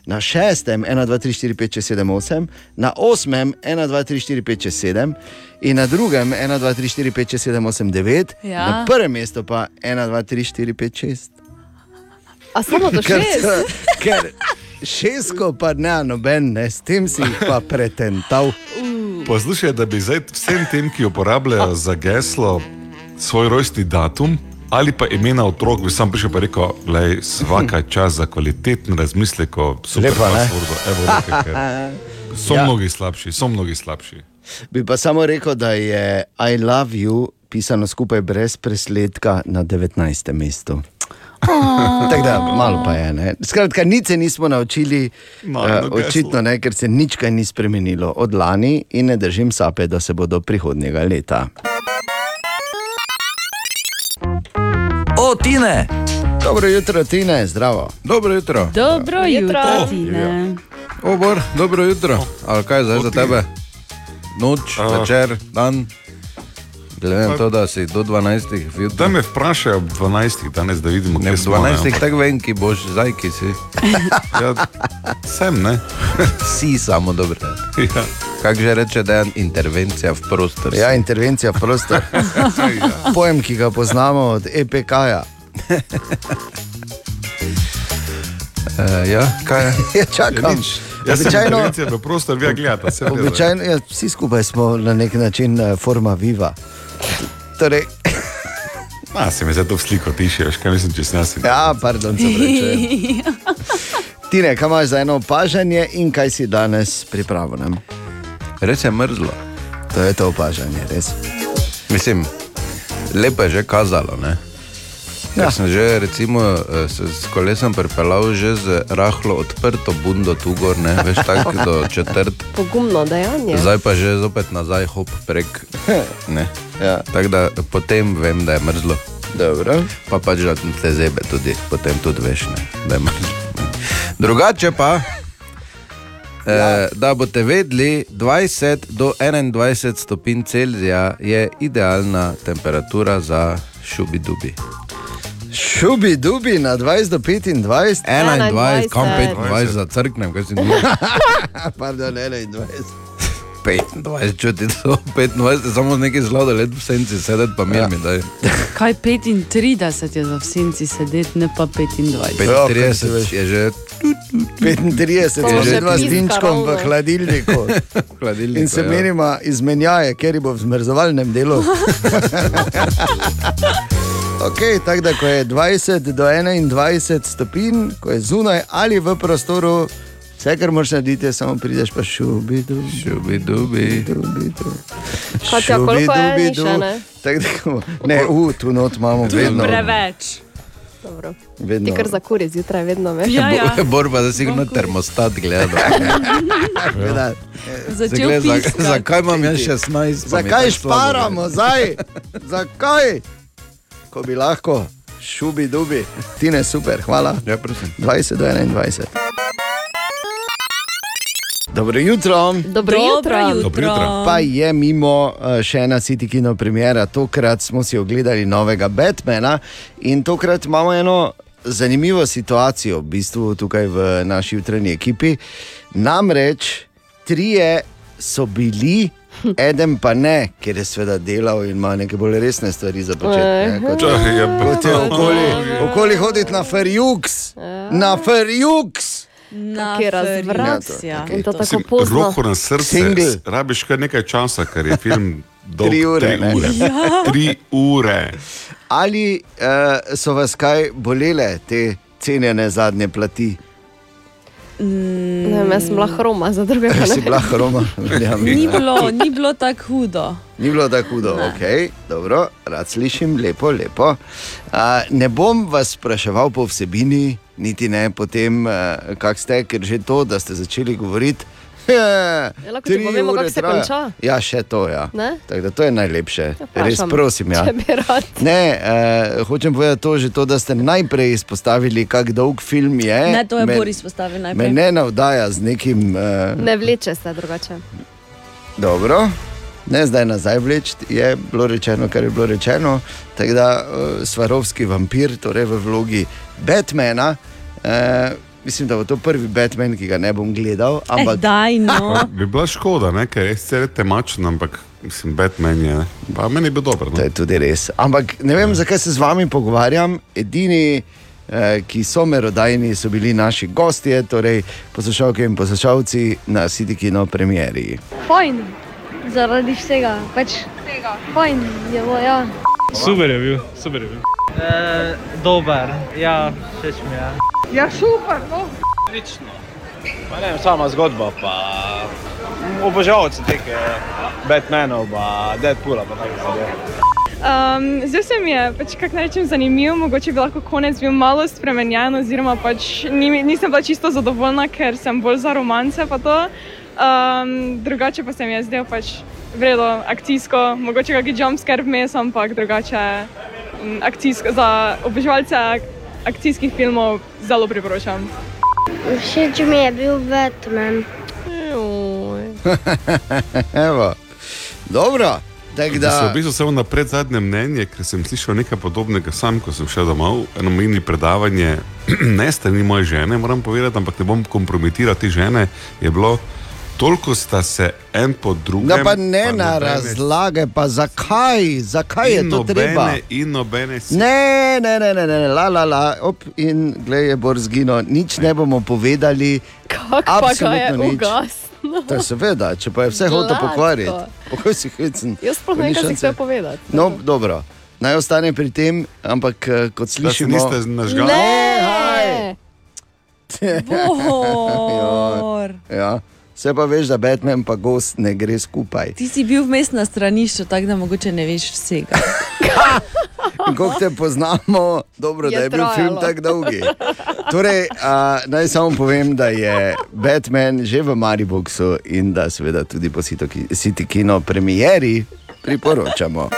na šestem 1, 2, 3, 4, 5, 6, 7, 8, na osmem 1, 2, 3, 4, 5, 6, 7 in na drugem 1, 2, 3, 4, 5, 6, 7, 8, 9, Ja. na prvem mestu pa 1, 2, 3, 4, 5, 6. A samo do Ker, šest? ker šestko pa ne, noben, ne, s tem si jih pa pretental. Poslušaj, da bi zdaj vsem tem, ki uporabljajo za geslo svoj rojstni datum ali pa imena otrok, bi sam prišel pa rekel, da je vsaka čas za kvaliteten razmislek o super Lepa, ne? passwordu. Evo, nekaj, ker So Ja. mnogi slabši, so mnogi slabši. Bi pa samo rekel, da je I love you pisano skupaj brez presledka na 19. mestu. Tako da, malo pa je. Ne? Skratka, nič se nismo naučili, Malo uh, očitno ne, ker se nič kaj ni spremenilo od lani in ne držim sape, da se bo do prihodnjega leta. O, Tine! Dobro jutro, Tine, zdravo. Dobro jutro. Dobro jutro, O, Tine. O, Bor, dobro jutro. Ali kaj zdaj za tebe? Noč, večer, dan. Glede na to, da si do 12. Da vjutraj. me vprašajo ob 12. danes, da vidimo, Ne, kje v smo. 12. tako vem, ki boš zdaj, ki si. Ja, sem, ne? si samo dobro. Ja. Kako že reče, da je intervencija v prostor. Ja, intervencija v prostor. Pojem, ki ga poznamo od EPK-ja. Uh, ja, kaj je? Ja, čakam. Jaz Običajno- v prostor, vi ja gledate. se gleda. Običajno, ja, vsi skupaj smo na nek način eh, forma viva. Torej, A, se mi zdaj to v sliko tišeš, kaj mislim, če snasi. ja, pardon, se pravi. Tine, kaj imaš za eno opažanje in kaj si danes pripravil? Ne? Res je mrzlo. To je to opažanje, res. Mislim, lepo je že kazalo. Ne? Ja. Sem že recimo, eh, s, s kolesom pripeljal že z rahlo odprto bundo tu gor, ne veš, tako do četrt. Pogumno dejanje. Zdaj pa že zopet nazaj, hop prek. Ne. Ja. Tako da potem vem, da je mrzlo. Dobro. Pa pač da te zebe tudi, potem tudi veš, ne, da je mrzlo. Drugače pa, ja. eh, da boste vedeli, 20 do 21 stopinj Celzija je idealna temperatura za šubi-dubi. Šubi dubi na 20 do 25, 21, kam 25 za crknem, kaj si ti? Pardon, 21. 25, čuti to, 25, samo nekaj sladoled v senci sedeti, pa mir mi daj. Kaj 35 je za v senci sedeti, ne pa 25. 35 je že 35 je že dva s piska tinčkom v hladilniku. hladilniku, In se ja. menima izmenjaje, ker bo v zmrzovalnem delu. Okay, tako da, ko je 20 do 21 stopinj, ko je zunaj ali v prostoru, vse, kar moraš narediti, je samo prideš pa šubi, dubi, šubi, dubi. Katja, koliko je niša, ne? Tako da, ne, u, tu not imamo vedno. Preveč. Dobro. vedno. Ti kar zakuri zjutraj, vedno veš. Ja, ja. Borba, da si ga termostat gleda. Ja. Začel Se gleda, za-. Zakaj imam jaz 16? pa mi Zakaj šparamo, zdaj? Zakaj? Ko bi lahko, šubi, dubi, ti ne super, hvala. Ja, prosim. 20 do 21. Dobro jutro. Dobro jutro. Dobro jutro. Pa je mimo eh, še ena City Kino premjera. Tokrat smo si ogledali novega Batmana in tokrat imamo eno zanimivo situacijo, v bistvu tukaj v naši jutranji ekipi. Namreč trije so bili. Eden pa ne, ker je sveda delal in ima neke bolj resne stvari za početi. ne, Kot, je okoli, okoli hoditi na Ferjuks. Na Ferjuks. Na razvrat. Ja, to tako Si pozno. Roko na srce, Single. rabiš kar nekaj časa, ker je film dolg. Tri ure, Tri ure. Ja. Tri ure. Ali uh, so vas kaj bolele te cenjene zadnje plati? Ne vem, jaz sem bila hroma, za druge pa Si bila ne. hroma, verjamem. Ni bilo, ni bilo tako hudo. Ni bilo tako hudo, Ne. ok, dobro, rad slišim, lepo, lepo. Uh, ne bom vas spraševal po vsebini, niti ne po tem, uh, kak ste, ker že to, da ste začeli govoriti. Ja, lahko ti povemo, kako se traja. konča. Ja, še to, ja. Ne? Tako da to je najlepše. vprašam, Res prosim, ja. Ne, uh, hočem povedati to, že to, da ste najprej izpostavili, kako dolg film je. Ne, to je Me- Boris postavil Me najprej. ne navdaja z nekim. Uh, Ne vleče se drugače. Dobro, ne zdaj nazaj vleč, je bilo rečeno, kar je bilo rečeno. Tako da uh, Svarovski vampir, torej v vlogi Batmana. Uh, mislim, da bo to prvi Batman, ki ga ne bom gledal. Ampak Eh, daj, no. Bi bila škoda, ne? ker je res cel temačen, ampak mislim, Batman je. ne. Pa meni je bil dober. To je tudi res. Ampak ne vem, zakaj se z vami pogovarjam. Edini, eh, ki so merodajni, so bili naši gostje, torej poslušalke in poslušalci na Sidikino premieri. Fajn, zaradi vsega, pač fajn je bilo, ja. Super je bil, super je bil. E, dober, ja, všeč mi je. Ja, super, no. Odlično. Pa ne sama zgodba, pa obožaval sem teh eh, Batmanov, pa Deadpoola, pa tako zadeve. Um, zdaj se mi je, pač, kako naj rečem, zanimivo, mogoče bi lahko konec bil malo spremenjen, oziroma pač ni, nisem bila čisto zadovoljna, ker sem bolj za romance. Um, drugače pa se mi je zdel pač vredo, akcijsko, mogoče kakšen jumpscare vmes, ampak drugače mm, akcijsko, za oboževalce ak- akcijskih filmov zelo priporočam. Všeč mi je bil Batman. Evo. Dobro, tako Da. Sem da. v bistvu samo napred zadnje mnenje, ker sem slišal nekaj podobnega sam, ko sem šel domov, eno mini predavanje, ne strani moje žene, moram povedati, ampak ne bom kompromitiral te žene, je bilo, toliko sta se en po drugem. Da pa ne na nobene- razlage, pa zakaj, zakaj je to treba? in nobene si Ne, ne, ne, ne, ne, la, la, la, op, in glej, je bor zginil, nič ne bomo povedali. Kako pa ga je Absolutno nič. ugasnilo? To je seveda, če pa je vse hotel pokvariti. Pokoj si hecen. Jaz sploh ne vem, kaj si hotel povedati. No, dobro. Naj ostane pri tem, ampak eh, kot se slišimo, niste nažgali? Ne, Bor. ja. Vse pa veš, da Batman pa gost ne gre skupaj. Ti si bil vmes na stranišču, tako da mogoče ne veš vsega. In Ko te poznamo, dobro, Je da je bil trajalo. film tako dolg. Torej, a, naj samo povem, da je Batman že v Mariboku in da seveda tudi po Sito- City Kino premieri priporočamo.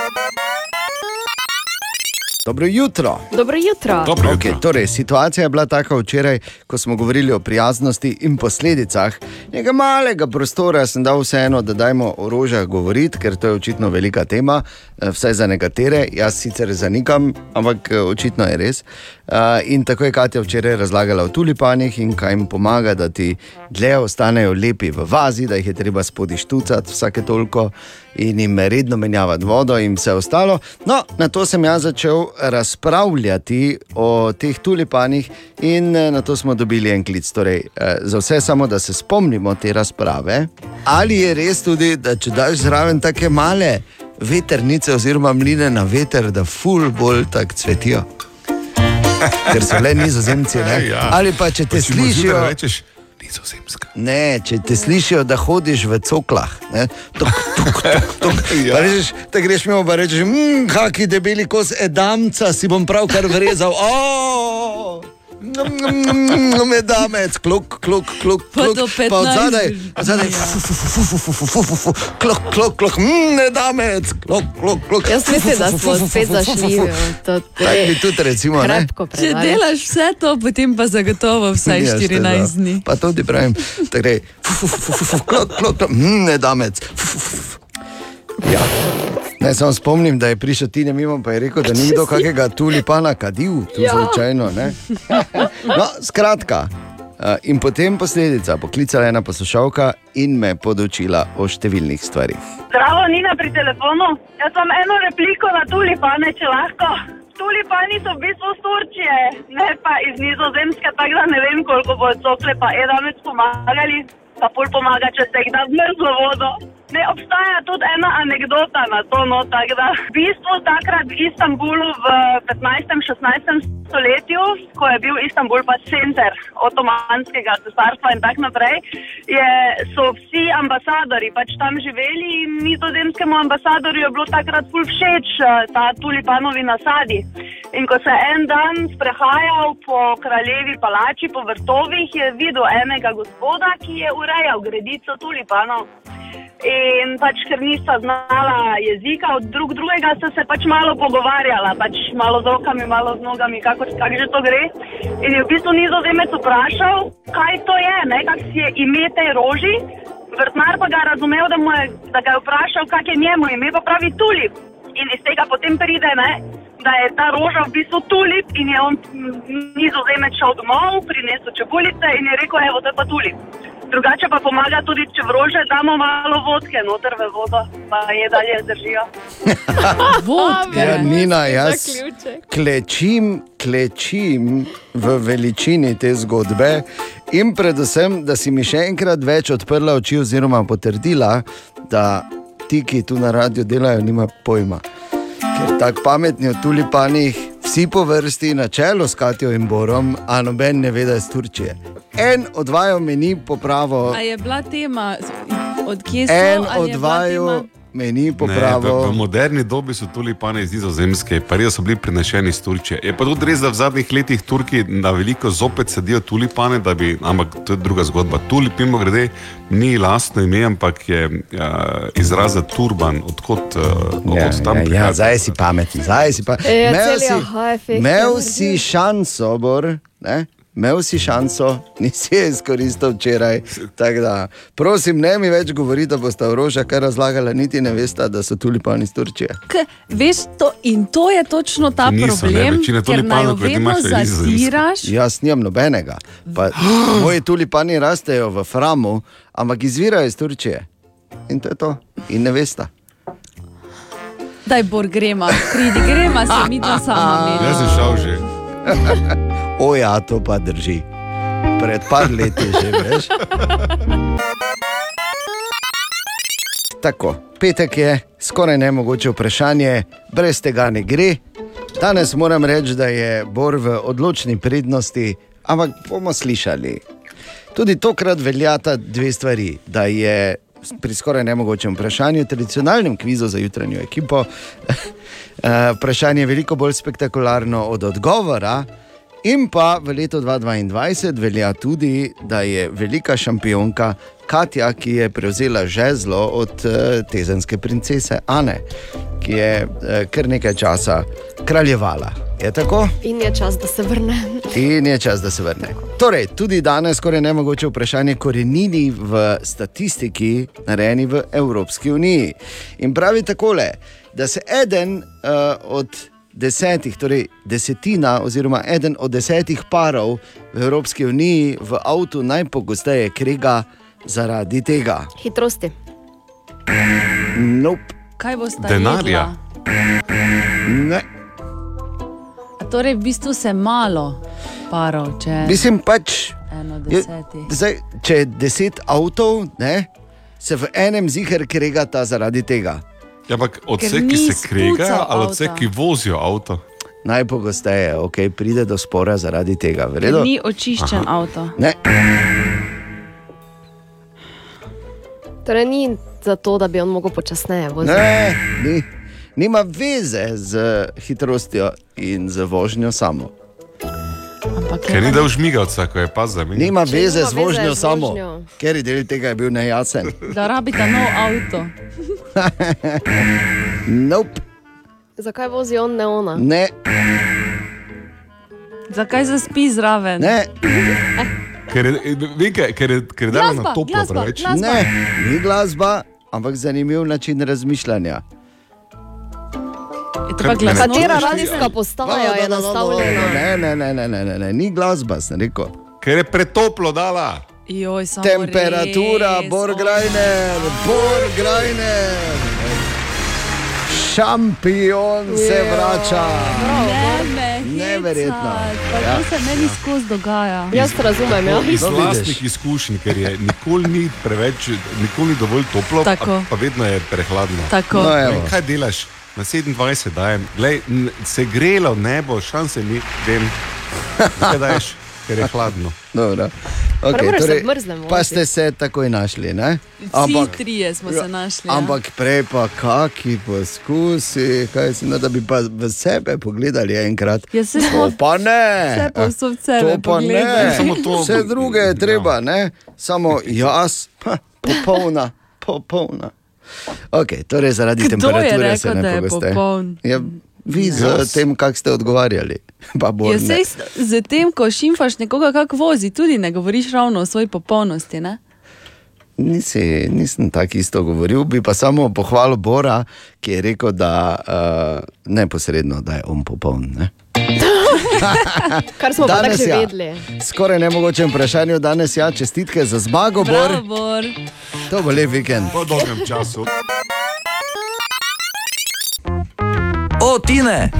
Dobro jutro. Dobro jutro. Okay, torej, situacija je bila taka včeraj, ko smo govorili o prijaznosti in posledicah. Nekaj malega prostora sem dal vseeno, da dajmo o rožah govoriti, ker to je očitno velika tema, eh, vsaj za nekatere. Jaz sicer zanikam, ampak eh, očitno je res. Uh, in tako je Katja včeraj razlagala o tulipanih in kaj jim pomaga, da ti dlje ostanejo lepi v vazi, da jih je treba spodi štucati vsake toliko in jim redno menjavati vodo in vse ostalo. No, na to sem jaz začel razpravljati o teh tulipanih in eh, na to smo dobili en klic. Torej, eh, za vse samo, da se spomnimo te razprave. Ali je res tudi, da če daš zraven take male veternice oziroma mline na veter, da ful bolj tako cvetijo? Ker so le nizozemci. Ne? Ja. Ali pa če te Pa če slišijo. rečeš, Nizozemska. Ne, če te slišijo, da hodiš v coklah, ne, tuk, tuk, tuk, tuk. Ja. Rečeš, da greš mimo, pa rečeš, mmm, kaki debeli kos edamca si bom pravkar vrezal. Oh! medamec, kluk, kluk, kluk, kluk. pa od zadaj, od zadaj, kluk, kluk, kluk, medamec, kluk, kluk, kluk. Jaz mislim, da smo spet zašli. Tako bi tudi recimo, ne? Če delaš vse to, potem pa zagotovo vsaj 14 dni. Pa to ti pravim, torej, kluk, kluk, medamec. Ja ne samo spomnim, da je prišel Tine mimo, pa je rekel, da ni kdo kakega tulipana kadil, tu Ja. slučajno. ne. No, skratka. eh, In potem posledica, poklicala je ena poslušalka in me podočila o številnih stvarih. Zdravo, Nina pri telefonu. Jaz imam eno repliko na tulipane, če lahko. Tulipani so v bistvu iz Turčije, ne pa iz Nizozemske, tako da ne vem, koliko bo cokle pa edamec pomagali. Pa pol pomaga, če se jih da v mrzlo vodo. Ne, obstaja tudi ena anekdota na to, no, tako da v bistvu takrat v Istanbulu v 15-16 stoletju, ko je bil Istanbul pa center otomanskega cesarstva in tako naprej, je, so vsi ambasadori pač tam živeli in nizozemskemu ambasadorju je bilo takrat ful všeč eh, ta tulipanovi nasadi. In ko se je en dan sprehajal po kraljevi palači, po vrtovih, je videl enega gospoda, ki je urejal gredico tulipanov. In pač, ker nista znala jezika od drug drugega, sta se pač malo pogovarjala, pač malo z rokami, malo z nogami, kako kak že to gre. In je v bistvu nizozemec vprašal, kaj to je, ne, kak si je ime tej roži. Vrtnar pa ga je razumel, da, je, da ga je vprašal, kak je njemu ime, pa pravi tulip. In iz tega potem pride, ne, da je ta roža v bistvu tulip in je on nizozemec šel domov, prinesel čebulice in je rekel, evo, to je pa tulip. Drugače pa pomaga tudi, če v rože damo malo vodke noter v vodo, pa je dalje zdržijo. Vodka. Ja, Nina, jaz klečim, klečim v veličini te zgodbe in predvsem, da si mi še enkrat več odprla oči, oziroma potrdila, da ti, ki tu na radiju delajo, nima pojma. Ker tako pametni o tulipanih, vsi po vrsti, na čelu s Katijo in Borom, a noben ne ve, da je iz Turčije. En od vaju meni popravo, A je bila tema, od kje so? en od je vaju meni Ne, v, v moderni dobi so tulipani iz Nizozemske, pa res so bili prenešeni iz Turčije. Je pa tudi res, da v zadnjih letih Turki na veliko zopet sadijo tulipane, da bi, ampak to je druga zgodba. Tulip, mimo grede, ni lastno ime, ampak je uh, izraz za turban, odkot, uh, Ja, odkot tam ja, ja, prihaja. zdaj si pameten, zdaj si pa. Ja, Imel si- si šanso, Bor, ne? Imel si šanso, nisi je izkoristil včeraj. Da, prosim, ne mi več govori, da boste v rožah kar razlagali, niti ne veste, da so tulipani iz Turčije. K, veš, to, in to je točno ta Niso, ne, problem, večina ker naj jo tulipanov, kot vedno imaš, je nizozemska. zatiraš. Jaz nimam nobenega. Pa, moji tulipani rastejo v Framu, ampak izvirajo iz Turčije. In to je to. In ne veste. Daj, Bor, gremo, pridi, gremo, se mi dva sama. Jaz sem šel že. o, ja, to pa drži. Pred par leti že, veš. Tako, petek je skoraj nemogoče vprašanje, brez tega ne gre. Danes moram reči, da je Bor v odločni prednosti, ampak bomo slišali. Tudi tokrat veljata dve stvari. Da je pri skoraj nemogočem vprašanju, tradicionalnem kvizu za jutranjo ekipo, eh, vprašanje veliko bolj spektakularno od odgovora. In pa v letu 2022 velja tudi, da je velika šampionka Katja, ki je prevzela žezlo od uh, tezenske princese Ane, ki je uh, kar nekaj časa kraljevala. Je tako? In je čas, da se vrne. In je čas, da se vrne. Torej, tudi danes skoraj nemogoče vprašanje korenini v statistiki, narejeni v Evropski uniji. In pravi takole, da se eden uh, od desetih, torej desetina, oziroma eden od desetih parov v Evropski uniji v avtu najpogosteje krega zaradi tega. Hitrosti. Nope. Kaj bo sta Denarja. Ne. Torej, v bistvu se malo parov, če Mislim pač, je, zdaj, če je deset avtov, ne, se v enem ziger kregata zaradi tega. Ja, ampak od Ker vseh, ki se kregajo, ali od vseh, avta. ki vozijo avto. Najpogosteje okay, pride do spora zaradi tega. v Ker redu? ni očiščen Aha. avto. Ne. Torej ni zato, da bi on mogel počasneje voziti. Ne, ni. Nima veze z hitrostjo in z vožnjo samo. Ker ni dal žmigavca, ko je pa za me. Nima veze z vožnjo samo, ker je del tega je bil nejasen. Da rabita nov avto. nope. Zakaj vozi on, ne ona? Ne, Zakaj zaspi zraven? Ne. Ker je, vem, kaj, ker je, ker je dala na toplo glasba, preveč. glasba. ne, ni glasba, ampak zanimiv način razmišljanja. To pa glasno? Katera radijska postaja je nastavljena? Ne, ne, ne, ne, ne, ne, ne, ni glasba, sem rekel. Ker je pretoplo dala. Joj, Temperatura, res, Borgrajner, Borgrajner. Šampion se vrača. Neverjetno. Pa Ja. to se meni skozi dogaja. Jaz razumem, ja. Iz vlastnih izkušenj, ker je nikoli ni preveč, nikoli ni dovolj toplo, Tako. a, pa vedno je prehladno. Tako. No, Ne, evo. kaj delaš? Na 27 dajem, Glej, se grelo nebo, šanse ni, vem. Kaj daješ, ker je hladno. Dobro. Pa ne Okay, se torej, v mrzlem pa ste se takoj našli. Ne? Vsi trije smo se našli. ja. Ampak prej pa kaki poskusi, kaj si, no, da bi pa v sebe pogledali enkrat. Ja, saj to smo pa ne. vse povsod v sebe To pa ne. pogledali. Samo to- Vse druge je treba, ne? Samo jaz, ha, popolna, popolna. Okay, torej zaradi Kdo temperature rekel, se ne pogoste. Ja, vi z Jaz. tem, kako ste odgovarjali. Ja, sej z tem, ko šimfaš nekoga, kako vozi, tudi ne govoriš ravno o svoji popolnosti. Ne? Nisi, nisem tako isto govoril, bi pa samo pohvalil Bora, ki je rekel, da uh, neposredno, da je on popoln. Ne? Kar smo pa Danes že ja. vedeli. Skoraj nemogoče vprašanje danes, ja, čestitke za zmago, Bor. Bravo, Bor. To bo lep vikend. Po dolgem času. O, Tine!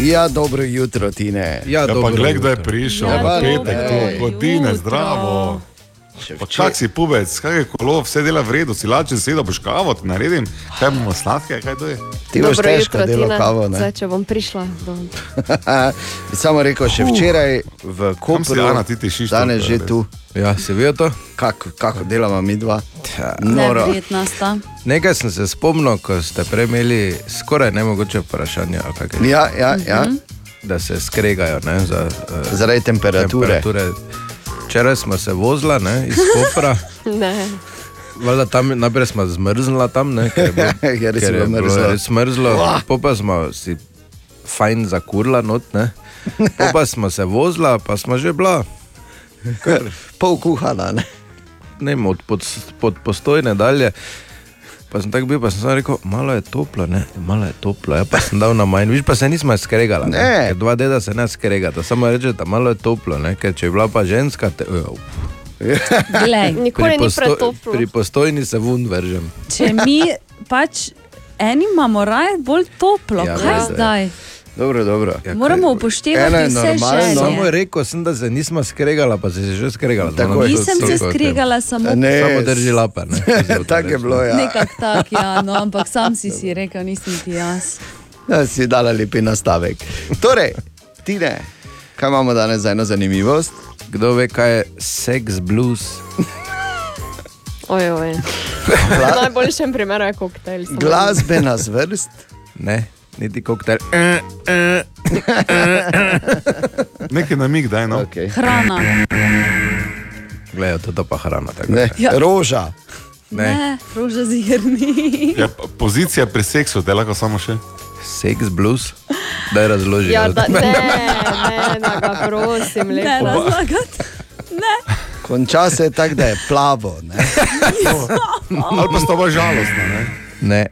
Ja, dobro jutro, Tine. Ja, Ja, pa dobro gled, kdo je jutro. prišel, Ja, petek, to jutro. godine, zdravo. Pa čak si pubec, kaj je kolo, vse dela v redu, si lačen sedel, boš kavo ti naredim, kaj bomo sladke, kaj to je? Ti boš Dobro težko jutro, delo Tina. kavo. Ne? Zdaj, če bom prišla. Do... Samo rekel, še včeraj v Kam si, Kopru, Ana, ti tišiš danes to, že res? tu. Ja, si videl to? Kako, kako delamo mi dva? Noro. Neverjetna sta. Nekaj sem se spomnil, ko ste prej imeli skoraj nemogoče vprašanje. ali kaj je. Ja, ja, ja. Da se skregajo ne, za, uh, Zaradi temperature. temperature. Včeraj smo se vozila ne, iz Kopra. Ne. Valjda tam najprej smo zmrznila tam, ne, ker je bilo, Ker si ker je bilo mrzlo. res mrzlo. Po pa smo si fajn zakurla not, ne. Po pa smo se vozila, pa smo že bila. Kar, Pol kuhana. Ne? ne od pod, pod postojne dalje. Pa sem tako bil, pa sem samo rekel, malo je toplo, ne, malo je toplo, ja, pa sem dal na manj, viš pa se nismo skregala. Ne. Ker dva deda se ne skregata, samo reče, da malo je toplo, ne, ker če je bila pa ženska, te, uh, Glej, Nikoli ni pretoplo. pri postojni se vun vržem. če mi pač eni imamo raje bolj toplo, Ja, kaj zdaj? Dobro, dobro. Ja, Moramo upoštevati je vse normalno. Samo želje. rekel sem, da se nismo skregala, pa se je že skregala. Tako je. to- Nisem se skregala samo Ne, Samo drži lapa. ne. Tako je bilo, ja. nekak tak, ja, no, ampak sam si si rekel, nisem ti jaz. ja. Si dala lepi nastavek. Torej, Tine, kaj imamo danes za eno zanimivost? Kdo ve, kaj je sex blues? Oj, oj. V najboljšem primeru je koktejl. Glasbena zvrst. Ne, niti koktejl. Neki namig, daj no. Okay. Hrana. Gledajo, to pa hrana. tako. Ne, Ja. roža. Ne, roža zirni. Ja, pozicija pri seksu, te lahko samo še. Seks blues, da je razložil. Ja, da, ne, ne, da ga prosim, lepo. Ne razlagati. Ne. Konča se tako, da je plavo. Ne? Ali pa sta pa žalostna. Ne? Ne.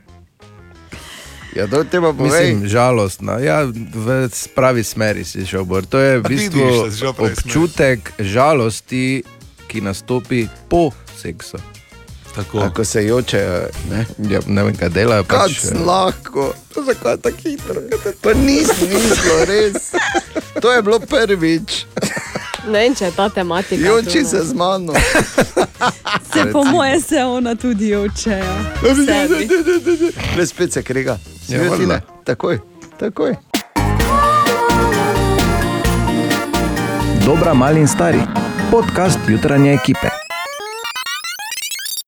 Ja, to te pa povej. Mislim, žalostno. Ja, v pravi smeri si šel. Bor. To je v vidiš, bistvu da si šel v pravi smeri. občutek žalosti, ki nastopi po seksu. Tako. Ko se jočejo, ne? Ja, ne vem, kaj delajo. Kaj Pač, pač, lahko, zakaj tako hitro? Pa nisem mislil, res. To je bilo prvič. Ne vem, če je ta tematika. Joči se ne. z mano. Se po moje se ona tudi jočeja. Le spet se krega. Ja, Svetine, valjda. takoj, takoj. Dobra, mali in stari. Podcast jutranje ekipe.